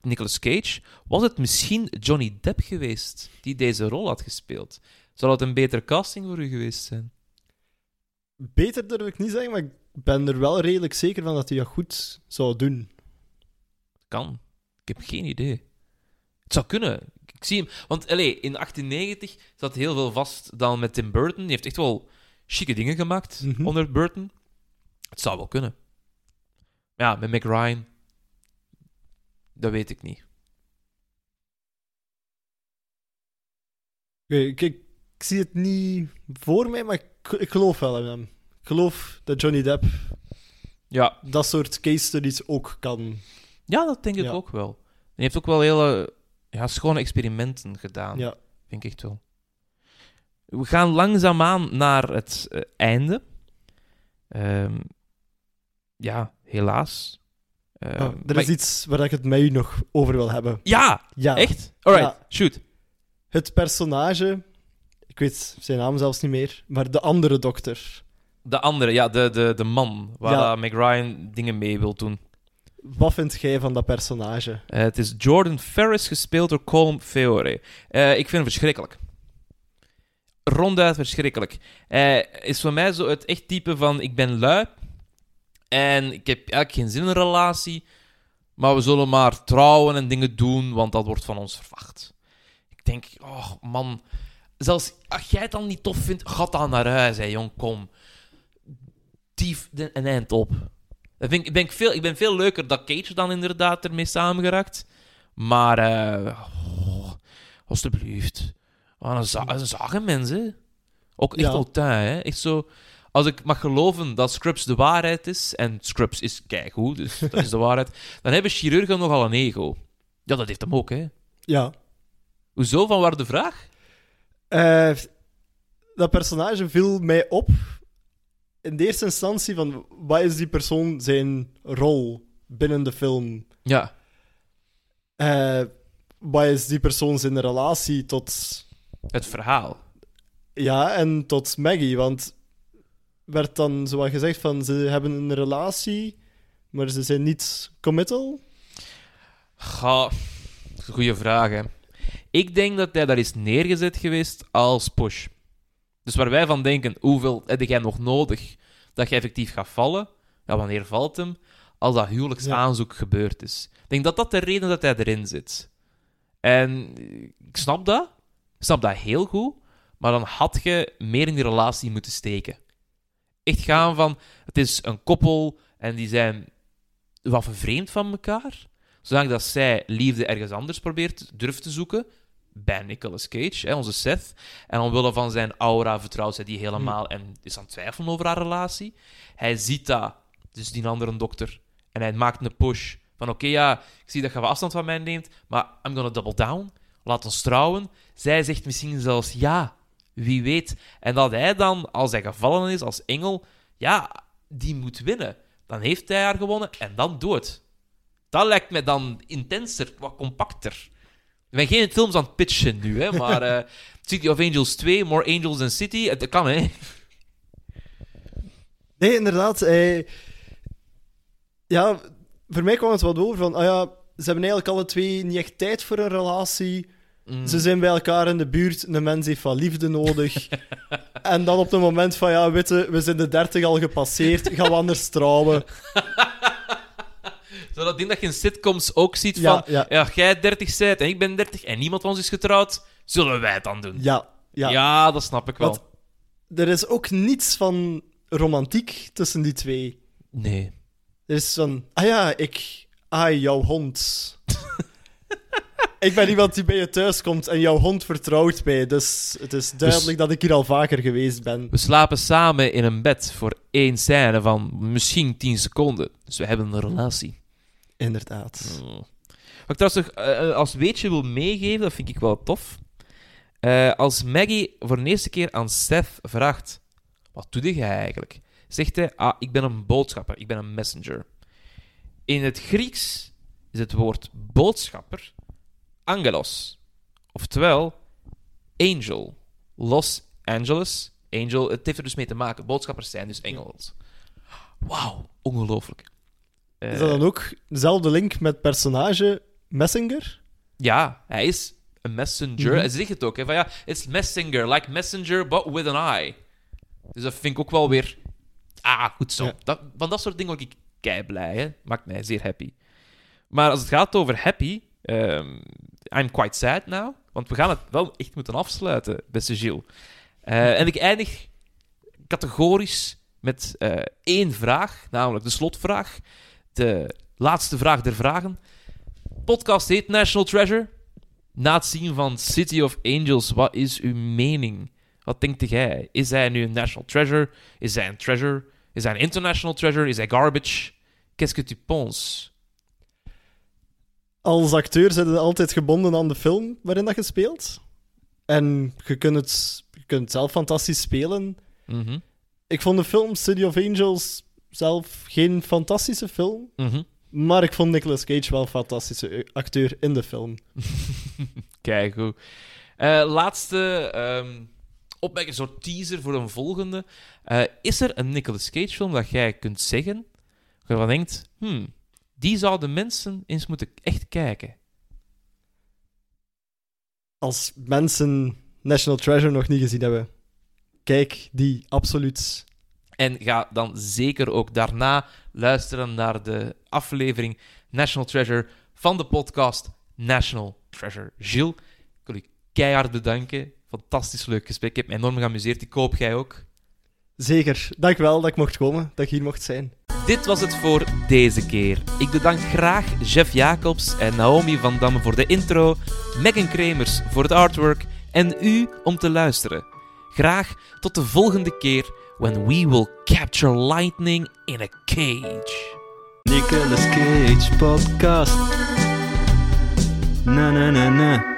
Nicolas Cage, was het misschien Johnny Depp geweest die deze rol had gespeeld. Zou dat een betere casting voor u geweest zijn? beter durf ik niet zeggen, maar ik ben er wel redelijk zeker van dat hij dat goed zou doen. Kan. Ik heb geen idee. Het zou kunnen. Ik zie hem... Want allee, in 1890 zat heel veel vast dan met Tim Burton. Die heeft echt wel chique dingen gemaakt Mhm. onder Burton. Het zou wel kunnen. Ja, met Meg Ryan... Dat weet ik niet. Ik, ik, ik zie het niet voor mij, maar ik, ik geloof wel in hem. Ik geloof dat Johnny Depp Ja, dat soort case studies ook kan. ja dat denk ik Ja. ook wel. Hij heeft ook wel hele ja, schone experimenten gedaan. Ja. Vind ik echt wel. We gaan langzaamaan naar het eh, einde. Ehm, ja, helaas. Ehm, Ah, er maar- is iets waar ik het met u nog over wil hebben. Ja, Ja. echt? Alright, Ja. shoot. Het personage, ik weet zijn naam zelfs niet meer, maar de andere dokter. De andere, ja, de, de, de man waar Ja. dat Meg Ryan dingen mee wil doen. Wat vind jij van dat personage? Eh, het is Jordan Ferris, gespeeld door Colm Feore. Eh, ik vind hem verschrikkelijk. Ronduit verschrikkelijk. Hij is voor mij zo het echt type van: ik ben lui en ik heb eigenlijk geen zin in een relatie, maar we zullen maar trouwen en dingen doen, want dat wordt van ons verwacht. Ik denk, oh man, zelfs als jij het dan niet tof vindt, ga dan naar huis, hè, jong, kom. Dief een eind op. Dat vind ik, ben ik, veel, ik ben veel leuker dat Cage dan inderdaad ermee samengeraakt. Maar, eh oh, alstublieft. Wat een, za een zagenmens, hè. Ook echt Ja. hè. Echt zo... Als ik mag geloven dat Scrubs de waarheid is, en Scrubs is keigoed, dus dat is de waarheid, dan hebben chirurgen nogal een ego. Ja, dat heeft hem ook, hè. Ja. Hoezo, van waar de vraag? Eh, dat personage viel mij op in de eerste instantie van wat is die persoon zijn rol binnen de film? Ja. Eh, wat is die persoon zijn relatie tot Het verhaal. ja en tot Maggie? Want werd dan zoals gezegd van ze hebben een relatie, maar ze zijn niet committal. Ga, goede vraag, hè. Ik denk dat hij daar is neergezet geweest als push. Dus waar wij van denken, hoeveel heb jij nog nodig dat je effectief gaat vallen? Ja, wanneer valt hem? Als dat huwelijksaanzoek gebeurd is. Ik denk dat dat de reden dat hij erin zit. En ik snap dat. Ik snap dat heel goed. Maar dan had je meer in die relatie moeten steken. Echt gaan van, het is een koppel en die zijn wat vervreemd van elkaar zodat dat zij liefde ergens anders probeert durft te zoeken, bij Nicolas Cage, hè, onze Seth, en omwille van zijn aura vertrouwt zij die helemaal en is aan het twijfelen over haar relatie. Hij ziet dat, dus die andere dokter, en hij maakt een push Van oké, ja, ik zie dat je wat afstand van mij neemt, maar I'm gonna double down. Laat ons trouwen. Zij zegt misschien zelfs ja, wie weet. En dat hij dan, als hij gevallen is als engel, ja, die moet winnen. Dan heeft hij haar gewonnen en dan dood. Dat lijkt me dan intenser, wat compacter. Ik ben geen films aan het pitchen nu, hè, maar eh, City of Angels 2, More Angels than City, het kan, hè. Nee, inderdaad. eh, ja, voor mij kwam het wat over van, ah ja, ze hebben eigenlijk alle twee niet echt tijd voor een relatie. Mm. Ze zijn bij elkaar in de buurt, een mens heeft wat liefde nodig. en dan op het moment van, ja, weet je, we zijn de dertig al gepasseerd, gaan we anders trouwen. Zo dat ding dat je in sitcoms ook ziet Ja, van... ja. Ja. jij 30 bent en ik ben 30 en niemand van ons is getrouwd, zullen wij het dan doen? Ja, ja. Ja, dat snap ik wel. Want er is ook niets van romantiek tussen die twee. Nee. Er is van, ah ja, ik aai jouw hond. ik ben iemand die bij je thuis komt en jouw hond vertrouwt mij. Dus het is duidelijk dat ik hier al vaker geweest ben. We slapen samen in een bed voor één scène van misschien 10 seconden. Dus we hebben een relatie. Inderdaad. Oh. Wat ik trouwens nog eh, als weetje wil meegeven, dat vind ik wel tof. Eh, als Maggie voor de eerste keer aan Seth vraagt: Wat doe jij eigenlijk? Zegt hij: Ah, ik ben een boodschapper, ik ben een messenger. In het Grieks is het woord boodschapper angelos. Oftewel angel. Los Angeles. Angel, het heeft er dus mee te maken. Boodschappers zijn dus engels. Wauw, ongelooflijk. Is Eh, dat dan ook dezelfde link met personage Messenger? Ja, hij is een messenger. Mhm. Hij zegt het ook, hè, van ja, it's messenger, like messenger, but with an eye. Dus dat vind ik ook wel weer... Ah, goed zo. Ja. Dat, van dat soort dingen word ik kei blij, hè. Maakt mij zeer happy. Maar als het gaat over happy, ehm, I'm quite sad now. Want we gaan het wel echt moeten afsluiten, beste Gilles. Eh, en ik eindig categorisch met eh, één vraag, namelijk de slotvraag. De laatste vraag der vragen. Podcast heet National Treasure. Na het zien van City of Angels, wat is uw mening? Wat denkt jij? Is hij nu een national treasure? Is hij een treasure? Is hij een international treasure? Is hij garbage? Qu'est-ce que tu penses? Als acteur zijn je altijd gebonden aan de film waarin dat je speelt. En je kunt het, je kunt het zelf fantastisch spelen. Mhm. Ik vond de film City of Angels zelf geen fantastische film. Mhm. Maar ik vond Nicolas Cage wel een fantastische acteur in de film. Kijk goed. Eh, laatste ehm opmerking, een soort teaser voor een volgende. Eh, is er een Nicolas Cage film dat jij kunt zeggen, waar je van denkt, hmm, die zouden mensen eens moeten echt kijken? Als mensen National Treasure nog niet gezien hebben, kijk die absoluut. En ga dan zeker ook daarna luisteren naar de aflevering National Treasure van de podcast National Treasure. Gilles, ik wil je keihard bedanken. Fantastisch leuk gesprek. Ik heb me enorm geamuseerd. Ik hoop jij ook. Zeker. Dank wel dat ik mocht komen, dat ik hier mocht zijn. Dit was het voor deze keer. Ik bedank graag Jeff Jacobs en Naomi van Damme voor de intro, Megan Kremers voor het artwork en u om te luisteren. Graag tot de volgende keer when we will capture lightning in a cage. Nicolas Cage podcast. Na na na na.